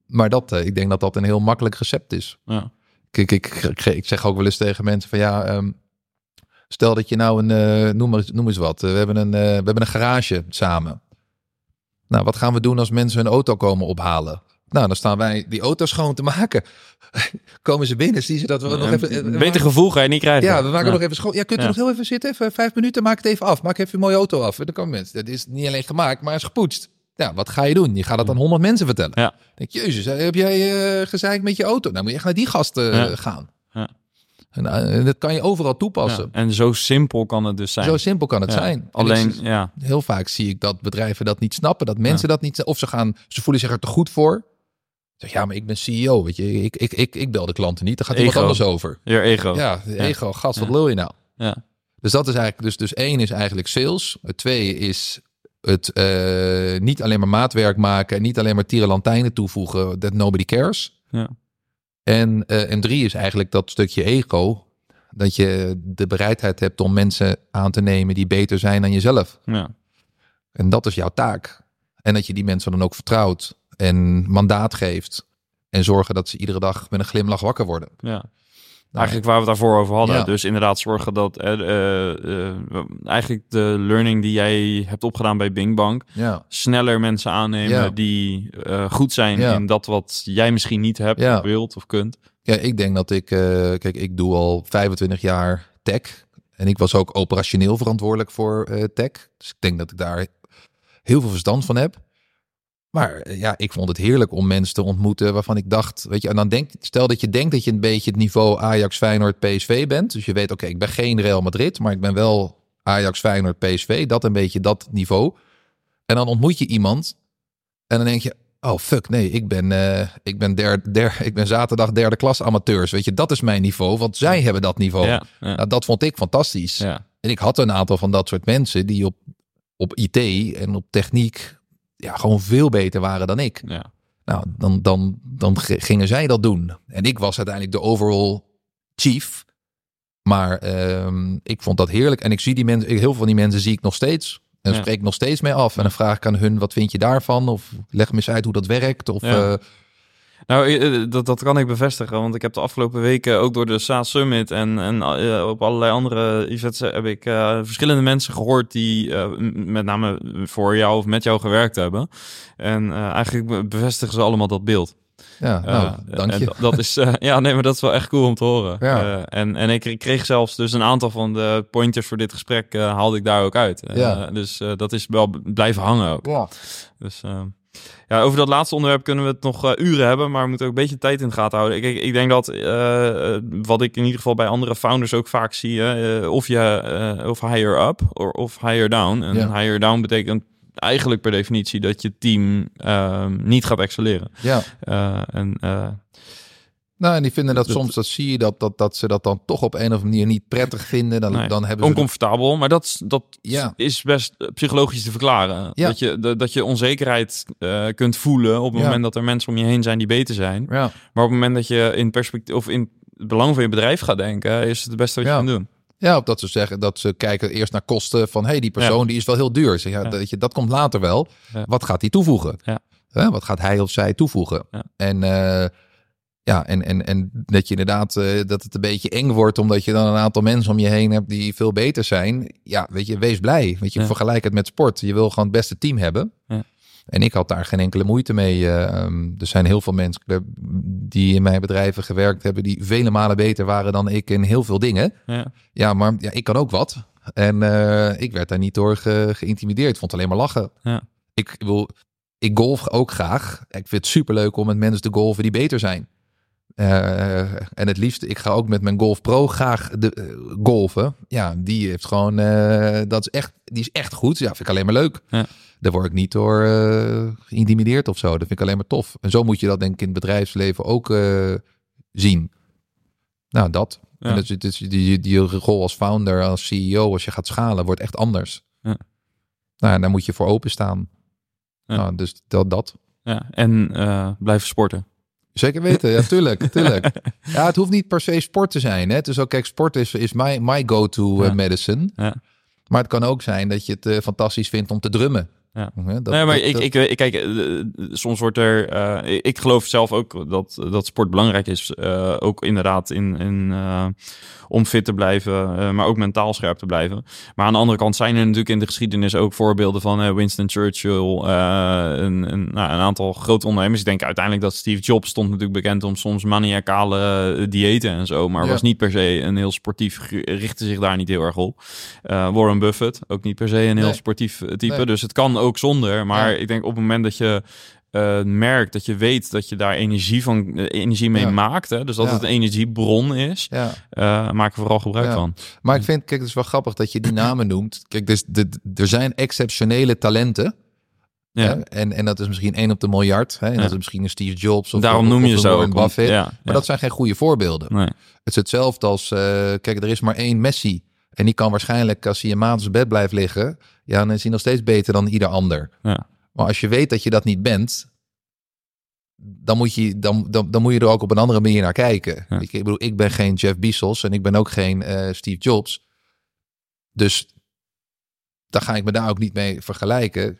maar dat, eh, ik denk dat dat een heel makkelijk recept is. Ja. Kijk, ik, ik, ik zeg ook wel eens tegen mensen van ja, ehm, stel dat je nou een, eh, noem, maar, noem eens wat, we, hebben een, we hebben een garage samen. Nou, wat gaan we doen als mensen hun auto komen ophalen? Nou, dan staan wij die auto schoon te maken. Komen ze binnen, zien ze dat we nog even... Een beter gevoel ga je niet krijgen. Ja, we maken Ja. nog even schoon. Ja, kunt u Ja. nog heel even zitten? Even vijf minuten, maak het even af. Maak even je mooie auto af. En dan komen mensen. Dat is niet alleen gemaakt, maar is gepoetst. Ja, wat ga je doen? Je gaat het aan honderd mensen vertellen. Ja. Denk, je, jezus, heb jij uh, gezeikt met je auto? Nou moet je echt naar die gasten gaan. Ja. En, eh, dat kan je overal toepassen. En zo simpel kan het dus zijn. Zo simpel kan het zijn. En Alleen, ja. heel vaak zie ik dat bedrijven dat niet snappen, dat mensen dat niet, of ze gaan, ze voelen zich er te goed voor. Zeg, ja, maar ik ben CEO, weet je, ik, ik, ik, ik bel de klanten niet, daar gaat iemand Ego. anders over. Je ego. Ja, ego, gast, wat Ja. lul je nou? Ja. Dus dat is eigenlijk, dus, dus één is eigenlijk sales. Het twee is het eh, niet alleen maar maatwerk maken en niet alleen maar tierenlantijnen toevoegen, that nobody cares. Ja. En, eh, en drie is eigenlijk dat stukje ego, dat je de bereidheid hebt om mensen aan te nemen die beter zijn dan jezelf. Ja. En dat is jouw taak. En dat je die mensen dan ook vertrouwt en mandaat geeft. En zorgen dat ze iedere dag met een glimlach wakker worden. ja. Eigenlijk waar we het daarvoor over hadden. Ja. Dus inderdaad zorgen dat eh, eh, eh, eigenlijk de learning die jij hebt opgedaan bij Bing Bank Ja, sneller mensen aannemen Ja. die goed zijn in dat wat jij misschien niet hebt, of wilt of kunt. ja ik denk dat ik... kijk, ik doe al 25 jaar tech. En ik was ook operationeel verantwoordelijk voor tech. Dus ik denk dat ik daar heel veel verstand van heb. Maar eh, ja, ik vond het heerlijk om mensen te ontmoeten waarvan ik dacht, weet je, en dan denk, stel dat je denkt dat je een beetje het niveau Ajax, Feyenoord, PSV bent. Dus je weet, oké, ik ben geen Real Madrid, maar ik ben wel Ajax, Feyenoord, PSV. Dat een beetje dat niveau. En dan ontmoet je iemand en dan denk je, oh fuck, nee, ik ben, eh, ik ben, der, der, ik ben zaterdag derde klas amateurs. Weet je, dat is mijn niveau, want zij hebben dat niveau. Ja, ja, Nou, dat vond ik fantastisch. ja. En ik had een aantal van dat soort mensen die op, op IT en op techniek ja, gewoon veel beter waren dan ik. ja. Nou, dan, dan, dan gingen zij dat doen. En ik was uiteindelijk de overall chief. Maar ehm, ik vond dat heerlijk. En ik zie die mensen, heel veel van die mensen zie ik nog steeds. En Ja. spreek ik nog steeds mee af. En dan vraag ik aan hun, wat vind je daarvan? Of leg me eens uit hoe dat werkt. Of, Ja. eh, Nou, eh, dat, dat kan ik bevestigen, want ik heb de afgelopen weken ook door de SaaS Summit en, en eh, op allerlei andere events eh, heb ik eh, verschillende mensen gehoord die eh, met name voor jou of met jou gewerkt hebben. En eh, eigenlijk be- bevestigen ze allemaal dat beeld. ja, nou, Eh, dank je. dat- dat is, eh, ja, nee, maar dat is wel echt cool om te horen. Ja. Eh, en, en ik kreeg zelfs dus een aantal van de pointers voor dit gesprek eh, haalde ik daar ook uit. Eh, Ja. Dus eh, dat is wel blijven hangen ook. Ja. Dus eh, ja, over dat laatste onderwerp kunnen we het nog eh, uren hebben, maar we moeten ook een beetje tijd in de gaten houden. Ik, ik, denk dat eh, eh, wat ik in ieder geval bij andere founders ook vaak zie, eh, of je of higher up or, of higher down. En Ja. higher down betekent eigenlijk per definitie dat je team ehm, niet gaat excelleren. ja. En Nou, en die vinden dat, Dat- soms, dat zie je, dat, dat, dat ze dat dan toch op een of andere manier niet prettig vinden. Dan, Nee, dan hebben ze... oncomfortabel, maar dat, is- dat Ja. is best psychologisch te verklaren. Ja. Dat, je, dat, dat je onzekerheid eh, kunt voelen op het Ja. moment dat er mensen om je heen zijn die beter zijn. Maar op het moment dat je in perspectief of in het belang van je bedrijf gaat denken, is het het beste wat je kan doen. Ja, of dat ze zeggen dat ze kijken eerst naar kosten van hey, die persoon die is wel heel duur. Zeg, ja, dat, je, dat komt later wel. Wat gaat hij toevoegen? Wat gaat hij of zij toevoegen? En eh, ja, en, en, en dat je inderdaad eh, dat het een beetje eng wordt, omdat je dan een aantal mensen om je heen hebt die veel beter zijn. Ja, weet je, wees blij. Weet je, Ja. vergelijk het met sport. Je wil gewoon het beste team hebben. Ja. En ik had daar geen enkele moeite mee. eh, ehm, er zijn heel veel mensen die in mijn bedrijven gewerkt hebben, die vele malen beter waren dan ik in heel veel dingen. Ja. Ja, maar ja, ik kan ook wat. En eh, ik werd daar niet door ge- geïntimideerd. Ik vond het alleen maar lachen. Ja. Ik wil, ik golf ook graag. Ik vind het superleuk om met mensen te golven die beter zijn. Eh, en het liefst, ik ga ook met mijn Golf Pro graag de, eh, golven. Ja, die heeft gewoon, eh, dat is echt, die is echt goed. Ja, vind ik alleen maar leuk. Ja. Daar word ik niet door geïntimideerd of zo. Dat vind ik alleen maar tof. En zo moet je dat denk ik in het bedrijfsleven ook zien. Nou, dat. Ja. En dus, het is die, die rol als founder, als CEO, als je gaat schalen, wordt echt anders. Ja. Nou, daar moet je voor openstaan. Ja. Nou, dus dat, dat. Ja. En blijven sporten. Zeker weten, ja, tuurlijk, tuurlijk. Ja, het hoeft niet per se sport te zijn. Hè? Is ook, kijk, sport is, is my, my go-to eh, Ja. medicine. Ja. Maar het kan ook zijn dat je het eh, fantastisch vindt om te drummen. Ja. Dat- nee, maar dat- ik, dat- ik, ik, kijk, eh, soms wordt er. eh, ik- geloof zelf ook dat, dat sport belangrijk is. eh, ook inderdaad in, in, om fit te blijven, maar ook mentaal scherp te blijven. Maar aan de andere kant zijn er natuurlijk in de geschiedenis ook voorbeelden van Winston Churchill. een, een, nou, een aantal grote ondernemers. Ik denk uiteindelijk dat Steve Jobs stond natuurlijk bekend om soms maniacale diëten en zo. Maar Ja. was niet per se een heel sportief, richtte zich daar niet heel erg op. Warren Buffett, ook niet per se een heel Nee. sportief type. Nee. Dus het kan ook zonder. Maar Ja. ik denk op het moment dat je eh, merkt dat je weet dat je daar energie, van, eh, energie mee Ja. maakt. Hè, dus dat Ja. het een energiebron is. ja. eh maak er vooral gebruik van. Maar ik vind, kijk, het is wel grappig dat je die namen noemt. Kijk, dus de, er zijn exceptionele talenten. Ja. En, en dat is misschien één op de miljard. Hè? En dat is misschien een Steve Jobs. Of Daarom noem of je Warren ook. Buffett. Ja, Maar dat zijn geen goede voorbeelden. Nee. Het is hetzelfde als, kijk, er is maar één Messi. En die kan waarschijnlijk, als hij een maand op zijn bed blijft liggen, ja, dan is hij nog steeds beter dan ieder ander. Ja. Maar als je weet dat je dat niet bent, dan moet je, dan, dan, dan moet je er ook op een andere manier naar kijken. Ja. Ik, ik bedoel, ik ben geen Jeff Bezos en ik ben ook geen eh, Steve Jobs. Dus daar ga ik me daar ook niet mee vergelijken.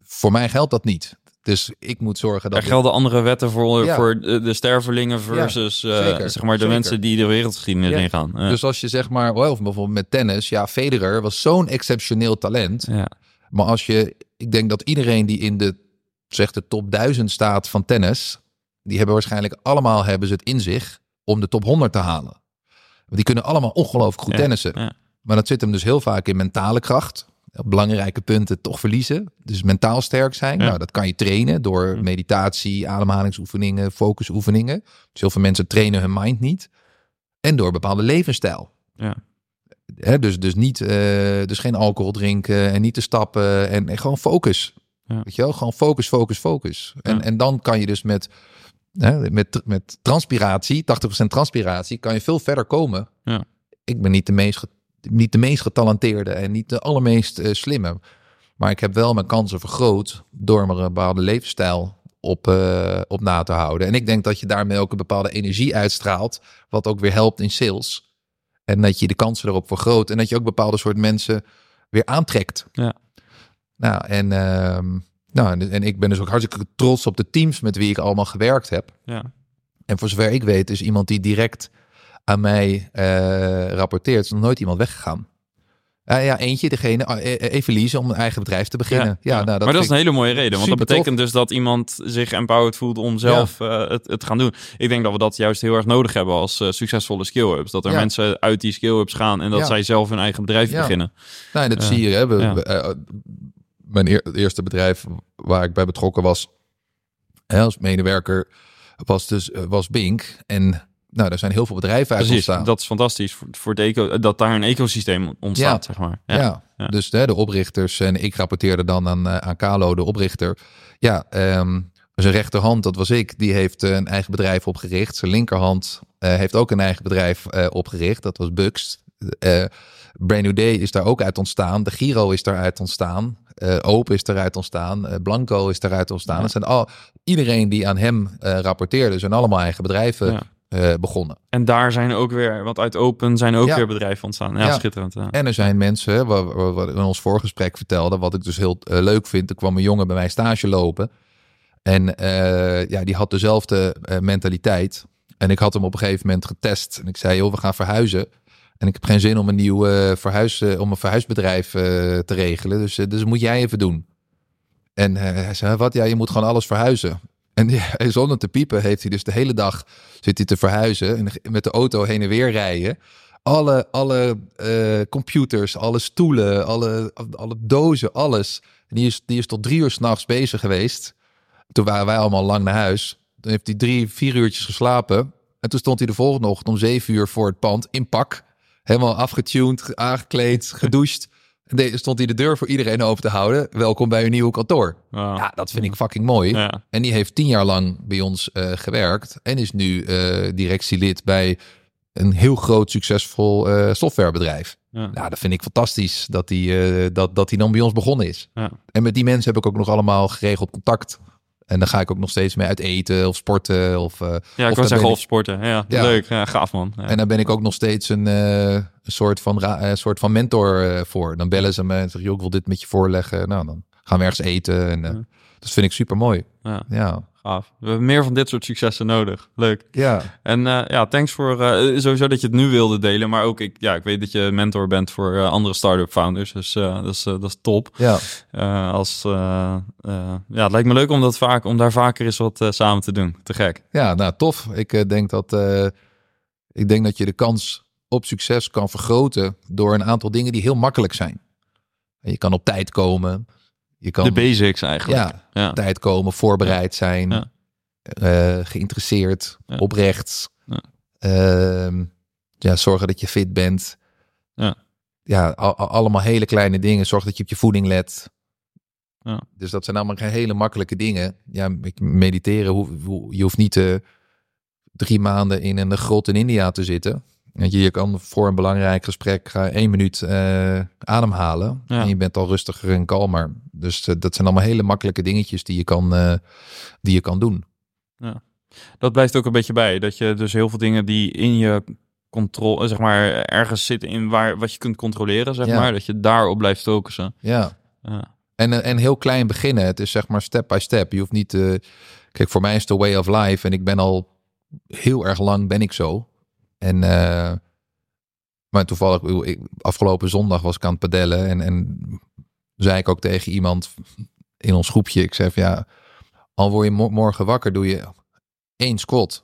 Voor mij geldt dat niet. Dus ik moet zorgen dat... Er gelden andere wetten voor, Ja. voor de, de stervelingen versus eh, zeker, zeg maar de zeker. mensen die de wereldgeschiedenis Ja. ingaan. Dus als je zeg maar, of bijvoorbeeld met tennis, ja, Federer was zo'n exceptioneel talent. ja. Maar als je, ik denk dat iedereen die in de, zeg de top 1000 staat van tennis, die hebben waarschijnlijk allemaal hebben ze het in zich om de top 100 te halen. Want die kunnen allemaal ongelooflijk goed tennissen. Maar dat zit hem dus heel vaak in mentale kracht. Belangrijke punten toch verliezen. Dus mentaal sterk zijn. Ja. Nou, dat kan je trainen door meditatie, ademhalingsoefeningen, focusoefeningen. Dus heel veel mensen trainen hun mind niet. En door bepaalde levensstijl. Ja. Hè, dus, dus, niet, eh, dus geen alcohol drinken en niet te stappen en, en gewoon focus. Ja. Weet je wel? Gewoon focus, focus, focus. En, Ja. en dan kan je dus met, hè, met, met transpiratie, 80% transpiratie, kan je veel verder komen. Ja. Ik ben niet de meest, niet de meest getalenteerde en niet de allermeest eh, slimme. Maar ik heb wel mijn kansen vergroot door een bepaalde levensstijl op, eh, op na te houden. En ik denk dat je daarmee ook een bepaalde energie uitstraalt, wat ook weer helpt in sales. En dat je de kansen erop vergroot. En dat je ook bepaalde soort mensen weer aantrekt. Ja. Nou, en, ehm, nou, en, en ik ben dus ook hartstikke trots op de teams met wie ik allemaal gewerkt heb. Ja. En voor zover ik weet is iemand die direct aan mij eh, rapporteert, is nog nooit iemand weggegaan. Ja, ja, eentje, degene, uh, Evelise, om een eigen bedrijf te beginnen. Ja, nou, dat maar dat is een hele mooie reden. Want dat betekent dus dat iemand zich empowered voelt om zelf eh, het, het te gaan doen. Ik denk dat we dat juist heel erg nodig hebben als eh, succesvolle skill-ups. Dat er Ja. mensen uit die skill-ups gaan en dat Ja. zij zelf hun eigen bedrijf Ja. beginnen. Nou, dat Ja. zie je. Hè. We- Ja. we, mijn eer- eerste bedrijf waar ik bij betrokken was hè, als medewerker was dus was Bink. En nou, er zijn heel veel bedrijven uit Precies, ontstaan. dat is fantastisch voor, voor het eco, dat daar een ecosysteem ontstaat, Ja. zeg maar. ja. ja. dus hè, de oprichters en ik rapporteerde dan aan, eh, aan Carlo, de oprichter. Ja, ehm, zijn rechterhand, dat was ik, die heeft eh, een eigen bedrijf opgericht. Zijn linkerhand eh, heeft ook een eigen bedrijf opgericht. Dat was Buxt. Eh Brand New Day is daar ook uit ontstaan. De Giro is daaruit ontstaan. Eh Open is daaruit ontstaan. Blanco is daaruit ontstaan. Ja. Dat zijn al, iedereen die aan hem eh, rapporteerde, zijn allemaal eigen bedrijven Ja. Eh, begonnen. En daar zijn ook weer, want uit Open zijn ook Ja. weer bedrijven ontstaan. Ja, Ja. schitterend. Ja. En er zijn mensen, wat, wat- in ons voorgesprek vertelde, wat ik dus heel eh, leuk vind. Er kwam een jongen bij mij stage lopen. En eh, ja, die had dezelfde mentaliteit. En ik had hem op een gegeven moment getest. En ik zei, joh, we gaan verhuizen. En ik heb geen zin om een nieuw verhuis, om een verhuisbedrijf te regelen. Dus, dus dat moet jij even doen. En hij zei, wat? Ja, je moet gewoon alles verhuizen. En zonder te piepen heeft hij dus de hele dag zit hij te verhuizen. En met de auto heen en weer rijden. Alle, alle eh, computers, alle stoelen, alle, alle dozen, alles. En die is, die is tot drie uur s'nachts bezig geweest. Toen waren wij allemaal lang naar huis. Toen heeft hij drie, vier uurtjes geslapen. En toen stond hij de volgende ochtend om zeven uur voor het pand in pak. Helemaal afgetuned, aangekleed, gedoucht. Stond hij de deur voor iedereen open te houden. Welkom bij uw nieuwe kantoor. Ja, dat vind ik fucking mooi. Ja. En die heeft tien jaar lang bij ons eh, gewerkt. En is nu eh, directielid bij een heel groot succesvol eh, softwarebedrijf. Ja. Nou, dat vind ik fantastisch dat hij dat, dat dan bij ons begonnen is. Ja. En met die mensen heb ik ook nog allemaal geregeld contact. En dan ga ik ook nog steeds mee uit eten of sporten. Of, eh, Ja, ik of dan zeggen ben golf sporten. Ja, Ja. leuk. Ja, gaaf man. Ja. En dan ben ik ook nog steeds een, eh, een soort, van eh, soort van mentor voor. Dan bellen ze me en zeggen, joh, ik wil dit met je voorleggen. Nou, dan gaan we ergens eten. En. Dat vind ik super mooi. Ja, Ja. Gaaf. We hebben meer van dit soort successen nodig. Leuk. Ja. En eh, ja, thanks voor eh, sowieso dat je het nu wilde delen. Maar ook, ik, ja, ik weet dat je mentor bent voor eh, andere start-up founders. Dus eh, dat, is, eh, dat is top. Ja. Eh, als, eh, eh, ja, het lijkt me leuk om, dat vaak, om daar vaker eens wat eh, samen te doen. Te gek. Ja, nou tof. Ik eh, denk dat eh, ik denk dat je de kans op succes kan vergroten door een aantal dingen die heel makkelijk zijn. En Je kan op tijd komen. Je kan De basics eigenlijk. ja, tijd komen, voorbereid zijn, Ja. eh, geïnteresseerd, oprecht. Ja. Ehm, ja, zorgen dat je fit bent. Ja. Ja, al- al- allemaal hele kleine dingen. Zorg dat je op je voeding let. Ja. Dus dat zijn allemaal hele makkelijke dingen. Ja, mediteren, je hoeft niet eh, drie maanden in een grot in India te zitten. Weet je, je kan voor een belangrijk gesprek ga één minuut eh, ademhalen. Ja. En je bent al rustiger en kalmer. Dus eh, dat zijn allemaal hele makkelijke dingetjes die je kan, eh, die je kan doen. Dat blijft ook een beetje bij. Dat je dus heel veel dingen die in je controle, zeg maar, ergens zitten in waar wat je kunt controleren, zeg Ja. maar, dat je daarop blijft focussen. Ja. Ja. En, eh, en heel klein beginnen. Het is zeg maar step by step. Je hoeft niet. eh, kijk, voor mij is het de way of life. En ik ben al heel erg lang ben ik zo. En eh, maar toevallig, ik afgelopen zondag was ik aan het padellen. En, en zei ik ook tegen iemand in ons groepje. Ik zei van ja, al word je mo- morgen wakker, doe je één squat.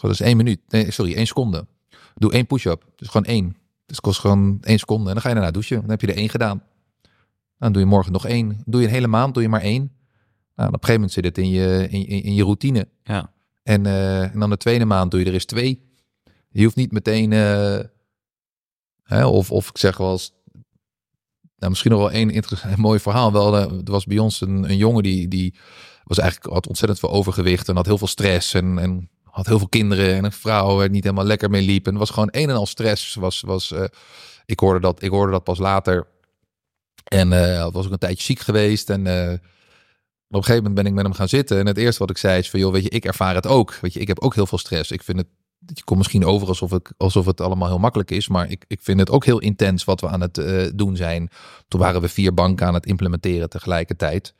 Dat is één minuut. Nee, sorry, één seconde. Doe één push-up. Dus gewoon één. Dus het kost gewoon één seconde. En dan ga je daarna douchen. Dan heb je er één gedaan. Dan doe je morgen nog één. Doe je een hele maand, doe je maar één. Nou, op een gegeven moment zit het in je, in, in, in je routine. Ja. En, eh, en dan de tweede maand doe je er eens twee. Je hoeft niet meteen... eh, hè, of, of ik zeg wel eens... Nou, misschien nog wel één mooi verhaal. Wel, er was bij ons een, een jongen die, die was eigenlijk had ontzettend veel overgewicht en had heel veel stress en, en had heel veel kinderen en een vrouw waar niet helemaal lekker mee liep. En was gewoon een en al stress. Was, was, eh, ik, hoorde dat, ik hoorde dat pas later. En eh was ook een tijdje ziek geweest. En op een gegeven moment ben ik met hem gaan zitten. En het eerste wat ik zei is van, joh, weet je, ik ervaar het ook. Weet je, ik heb ook heel veel stress. Ik vind het, je komt misschien over alsof, ik, alsof het allemaal heel makkelijk is. Maar ik, ik vind het ook heel intens wat we aan het eh, doen zijn. Toen waren we vier banken aan het implementeren tegelijkertijd.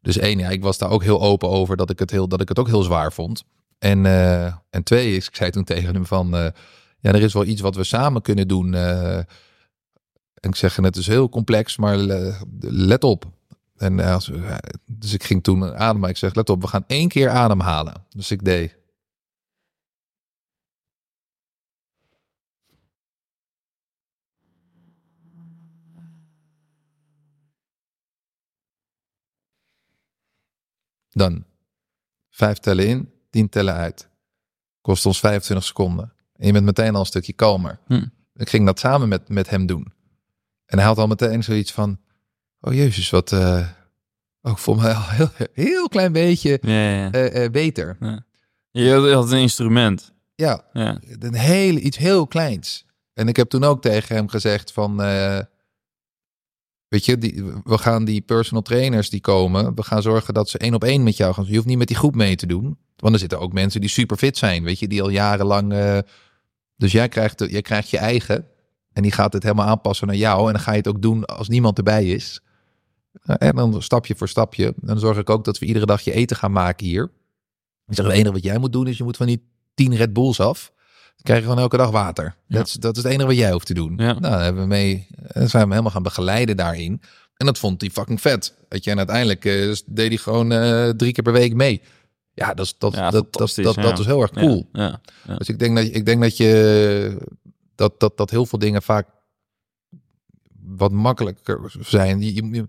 Dus één, ja, ik was daar ook heel open over dat ik het, heel, dat ik het ook heel zwaar vond. En, eh, en twee, ik zei toen tegen hem van, eh, ja, er is wel iets wat we samen kunnen doen. en ik zeg, het is heel complex, maar le- let op. En dus ik ging toen ademen. Ik zeg, let op, we gaan één keer ademhalen. Dus ik deed. Dan vijf tellen in, tien tellen uit. Kost ons 25 seconden. En je bent meteen al een stukje kalmer. Hm. Ik ging dat samen met, met hem doen. En hij had al meteen zoiets van... Oh jezus, wat... oh, ik voel me al heel, heel klein beetje Ja, ja, ja. eh, eh, beter. Je had- een instrument. Ja, Ja. een hele, iets heel kleins. En ik heb toen ook tegen hem gezegd van... eh, weet je, die, we gaan die personal trainers die komen... we gaan zorgen dat ze één op één met jou gaan. Je hoeft niet met die groep mee te doen. Want er zitten ook mensen die super fit zijn. Weet je, die al jarenlang... eh, dus jij krijgt, jij krijgt je eigen... en die gaat het helemaal aanpassen naar jou... en dan ga je het ook doen als niemand erbij is... En dan stapje voor stapje. Dan zorg ik ook dat we iedere dag je eten gaan maken hier. Ik zeg, het enige wat jij moet doen is je moet van die 10 Red Bulls af. Krijg je gewoon elke dag water. Ja. Dat, is, dat is het enige wat jij hoeft te doen. Ja. Nou, dan hebben we mee, zijn we helemaal gaan begeleiden daarin. En dat vond hij fucking vet. Weet je, en uiteindelijk eh, deed hij gewoon eh, drie keer per week mee. Ja, dat is, dat, Ja, dat, dat, dat, dat is heel erg cool. Dus ik denk dat, ik denk dat je dat, dat, dat heel veel dingen vaak wat makkelijker zijn. Je, je,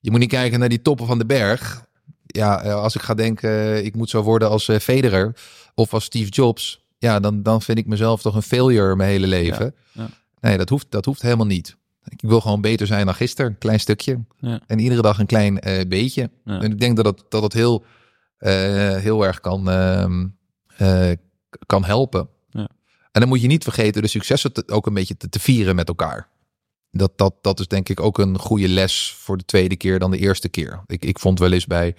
je moet niet kijken naar die toppen van de berg. Ja, eh, als ik ga denken, eh, ik moet zo worden als eh, Federer of als Steve Jobs. Ja, dan, dan vind ik mezelf toch een failure mijn hele leven. ja. Nee, dat hoeft, dat hoeft helemaal niet. Ik wil gewoon beter zijn dan gisteren, een klein stukje. Ja. En iedere dag een klein eh, beetje. En ik denk dat het, dat het heel, eh, heel erg kan, ehm, eh, kan helpen. En dan moet je niet vergeten de successen te- ook een beetje te, te vieren met elkaar. Dat, dat, dat is denk ik ook een goede les voor de tweede keer dan de eerste keer. Ik, ik vond wel eens bij,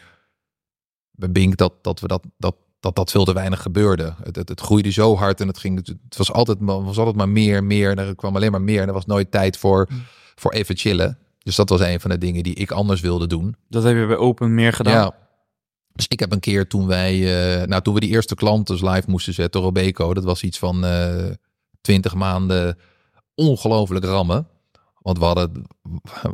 bij Bink dat, dat, we dat, dat, dat dat veel te weinig gebeurde. Het, het, het groeide zo hard en het, ging, het was, altijd, was altijd maar meer, meer. En er kwam alleen maar meer. En er was nooit tijd voor, voor even chillen. Dus dat was een van de dingen die ik anders wilde doen. Dat heb je bij Open meer gedaan? Ja. Dus ik heb een keer toen wij, uh, nou toen we die eerste klanten dus live moesten zetten, Robeco, dat was iets van uh, 20 maanden ongelooflijk rammen. Want we hadden,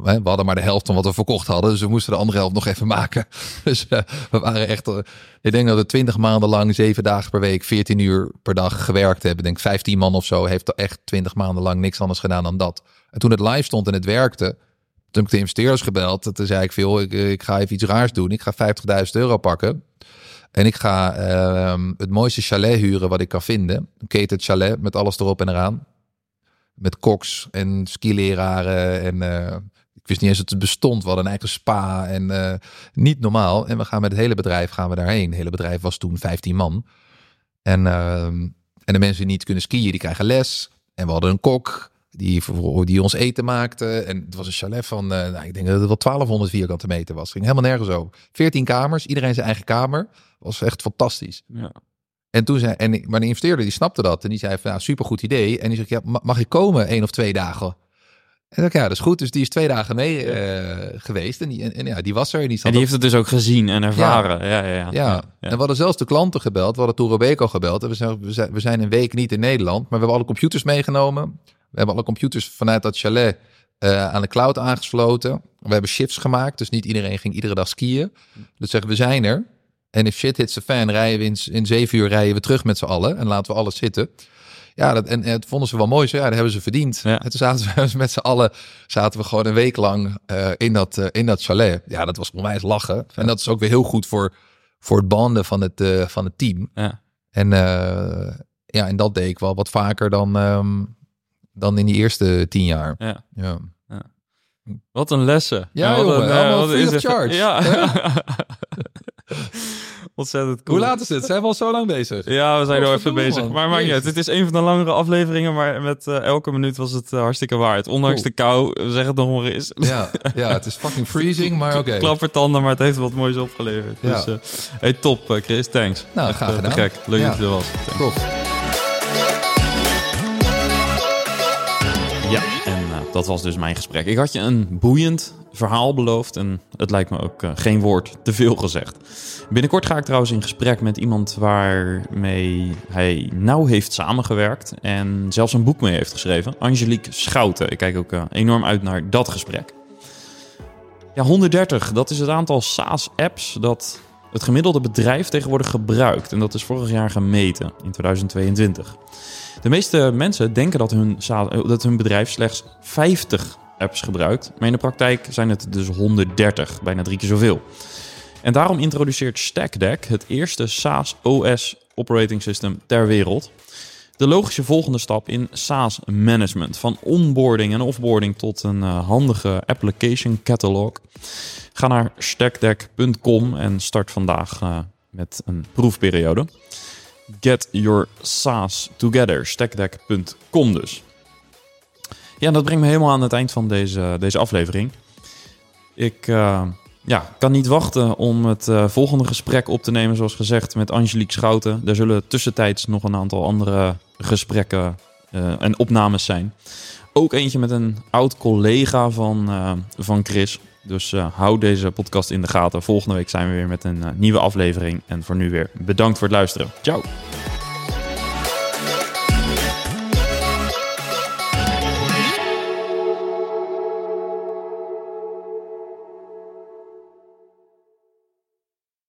we hadden maar de helft van wat we verkocht hadden. Dus we moesten de andere helft nog even maken. Dus uh, we waren echt. Uh, ik denk dat we 20 maanden lang, 7 dagen per week, 14 uur per dag gewerkt hebben. Ik denk 15 man of zo heeft echt 20 maanden lang niks anders gedaan dan dat. En toen het live stond en het werkte. Toen heb ik de investeerders gebeld. Toen zei ik veel, ik, ik ga even iets raars doen. Ik ga 50.000 euro pakken. En ik ga uh, het mooiste chalet huren wat ik kan vinden. Een keten chalet met alles erop en eraan met koks en skileraren. En uh, ik wist niet eens dat het bestond. We hadden een eigen spa en uh, niet normaal. En we gaan met het hele bedrijf gaan we daarheen. Het hele bedrijf was toen 15 man. En, uh, en de mensen die niet kunnen skiën, die krijgen les. En we hadden een kok die, die ons eten maakte. En het was een chalet van, nou, ik denk dat het wel 1200 vierkante meter was. Ging helemaal nergens over. 14 kamers, iedereen zijn eigen kamer. Was echt fantastisch. Ja. En toen zei, en, maar de investeerder die snapte dat. En die zei van, ja, supergoed idee. En die zegt, ja, mag ik komen één of twee dagen? En ik ja, dat is goed. Dus die is twee dagen mee uh, geweest. En, die, en, en, ja, die was er. En die, en die heeft het dus ook gezien en ervaren. Ja. Ja, ja, ja. ja, En we hadden zelfs de klanten gebeld. We hadden toen Robeco gebeld. En we zijn, we, zijn, we zijn een week niet in Nederland. Maar we hebben alle computers meegenomen. We hebben alle computers vanuit dat chalet uh, aan de cloud aangesloten. We hebben shifts gemaakt. Dus niet iedereen ging iedere dag skiën. Dus zeggen we zijn er. En if shit hits the fan, rijden we in, in zeven uur rijden we terug met z'n allen. En laten we alles zitten. Ja, dat, en, en het vonden ze wel mooi. Zo, ja, dat hebben ze verdiend. Ja. En toen zaten we met z'n allen, zaten we gewoon een week lang uh, in, dat, uh, in dat chalet. Ja, dat was onwijs lachen. Ja. En dat is ook weer heel goed voor, voor het banden van het, uh, van het team. Ja. En ja, en dat deed ik wel wat vaker dan, um, dan in die eerste tien jaar. Ja. ja. Wat een lessen. Ja, een, allemaal free of charge. Ja. Ontzettend cool. Hoe laat is het? Zijn we al zo lang bezig? Ja, we zijn al even bezig. man. Maar maakt niet uit. Het is een van de langere afleveringen, maar met uh, elke minuut was het uh, hartstikke waard. Ondanks Cool. de kou, zeg het nog maar eens. Ja, ja, het is fucking freezing, maar oké. Klappertanden, maar het heeft wat moois opgeleverd. Ja. Dus, uh, hey, top, uh, Chris. Thanks. Nou, Echt, graag uh, gedaan. Gek. Leuk Ja. dat je er was. Thanks. Dat was dus mijn gesprek. Ik had je een boeiend verhaal beloofd en het lijkt me ook uh, geen woord te veel gezegd. Binnenkort ga ik trouwens in gesprek met iemand waarmee hij nauw heeft samengewerkt en zelfs een boek mee heeft geschreven. Angelique Schouten. Ik kijk ook uh, enorm uit naar dat gesprek. Ja, 130, dat is het aantal SaaS-apps dat het gemiddelde bedrijf tegenwoordig gebruikt. En dat is vorig jaar gemeten, in 2022. De meeste mensen denken dat hun, dat hun bedrijf slechts 50 apps gebruikt. Maar in de praktijk zijn het dus 130, bijna drie keer zoveel. En daarom introduceert StackDeck het eerste SaaS OS operating system ter wereld. De logische volgende stap in SaaS management. Van onboarding en offboarding tot een uh, handige application catalog. Ga naar stackdeck.com en start vandaag uh, met een proefperiode. Get your SaaS together. Stackdeck.com dus. Ja, dat brengt me helemaal aan het eind van deze, deze aflevering. Ik uh, ja, kan niet wachten om het uh, volgende gesprek op te nemen, zoals gezegd, met Angelique Schouten. Er zullen tussentijds nog een aantal andere gesprekken uh, en opnames zijn. Ook eentje met een oud collega van, uh, van Chris. Dus hou deze podcast in de gaten. Volgende week zijn we weer met een nieuwe aflevering. En voor nu weer bedankt voor het luisteren. Ciao!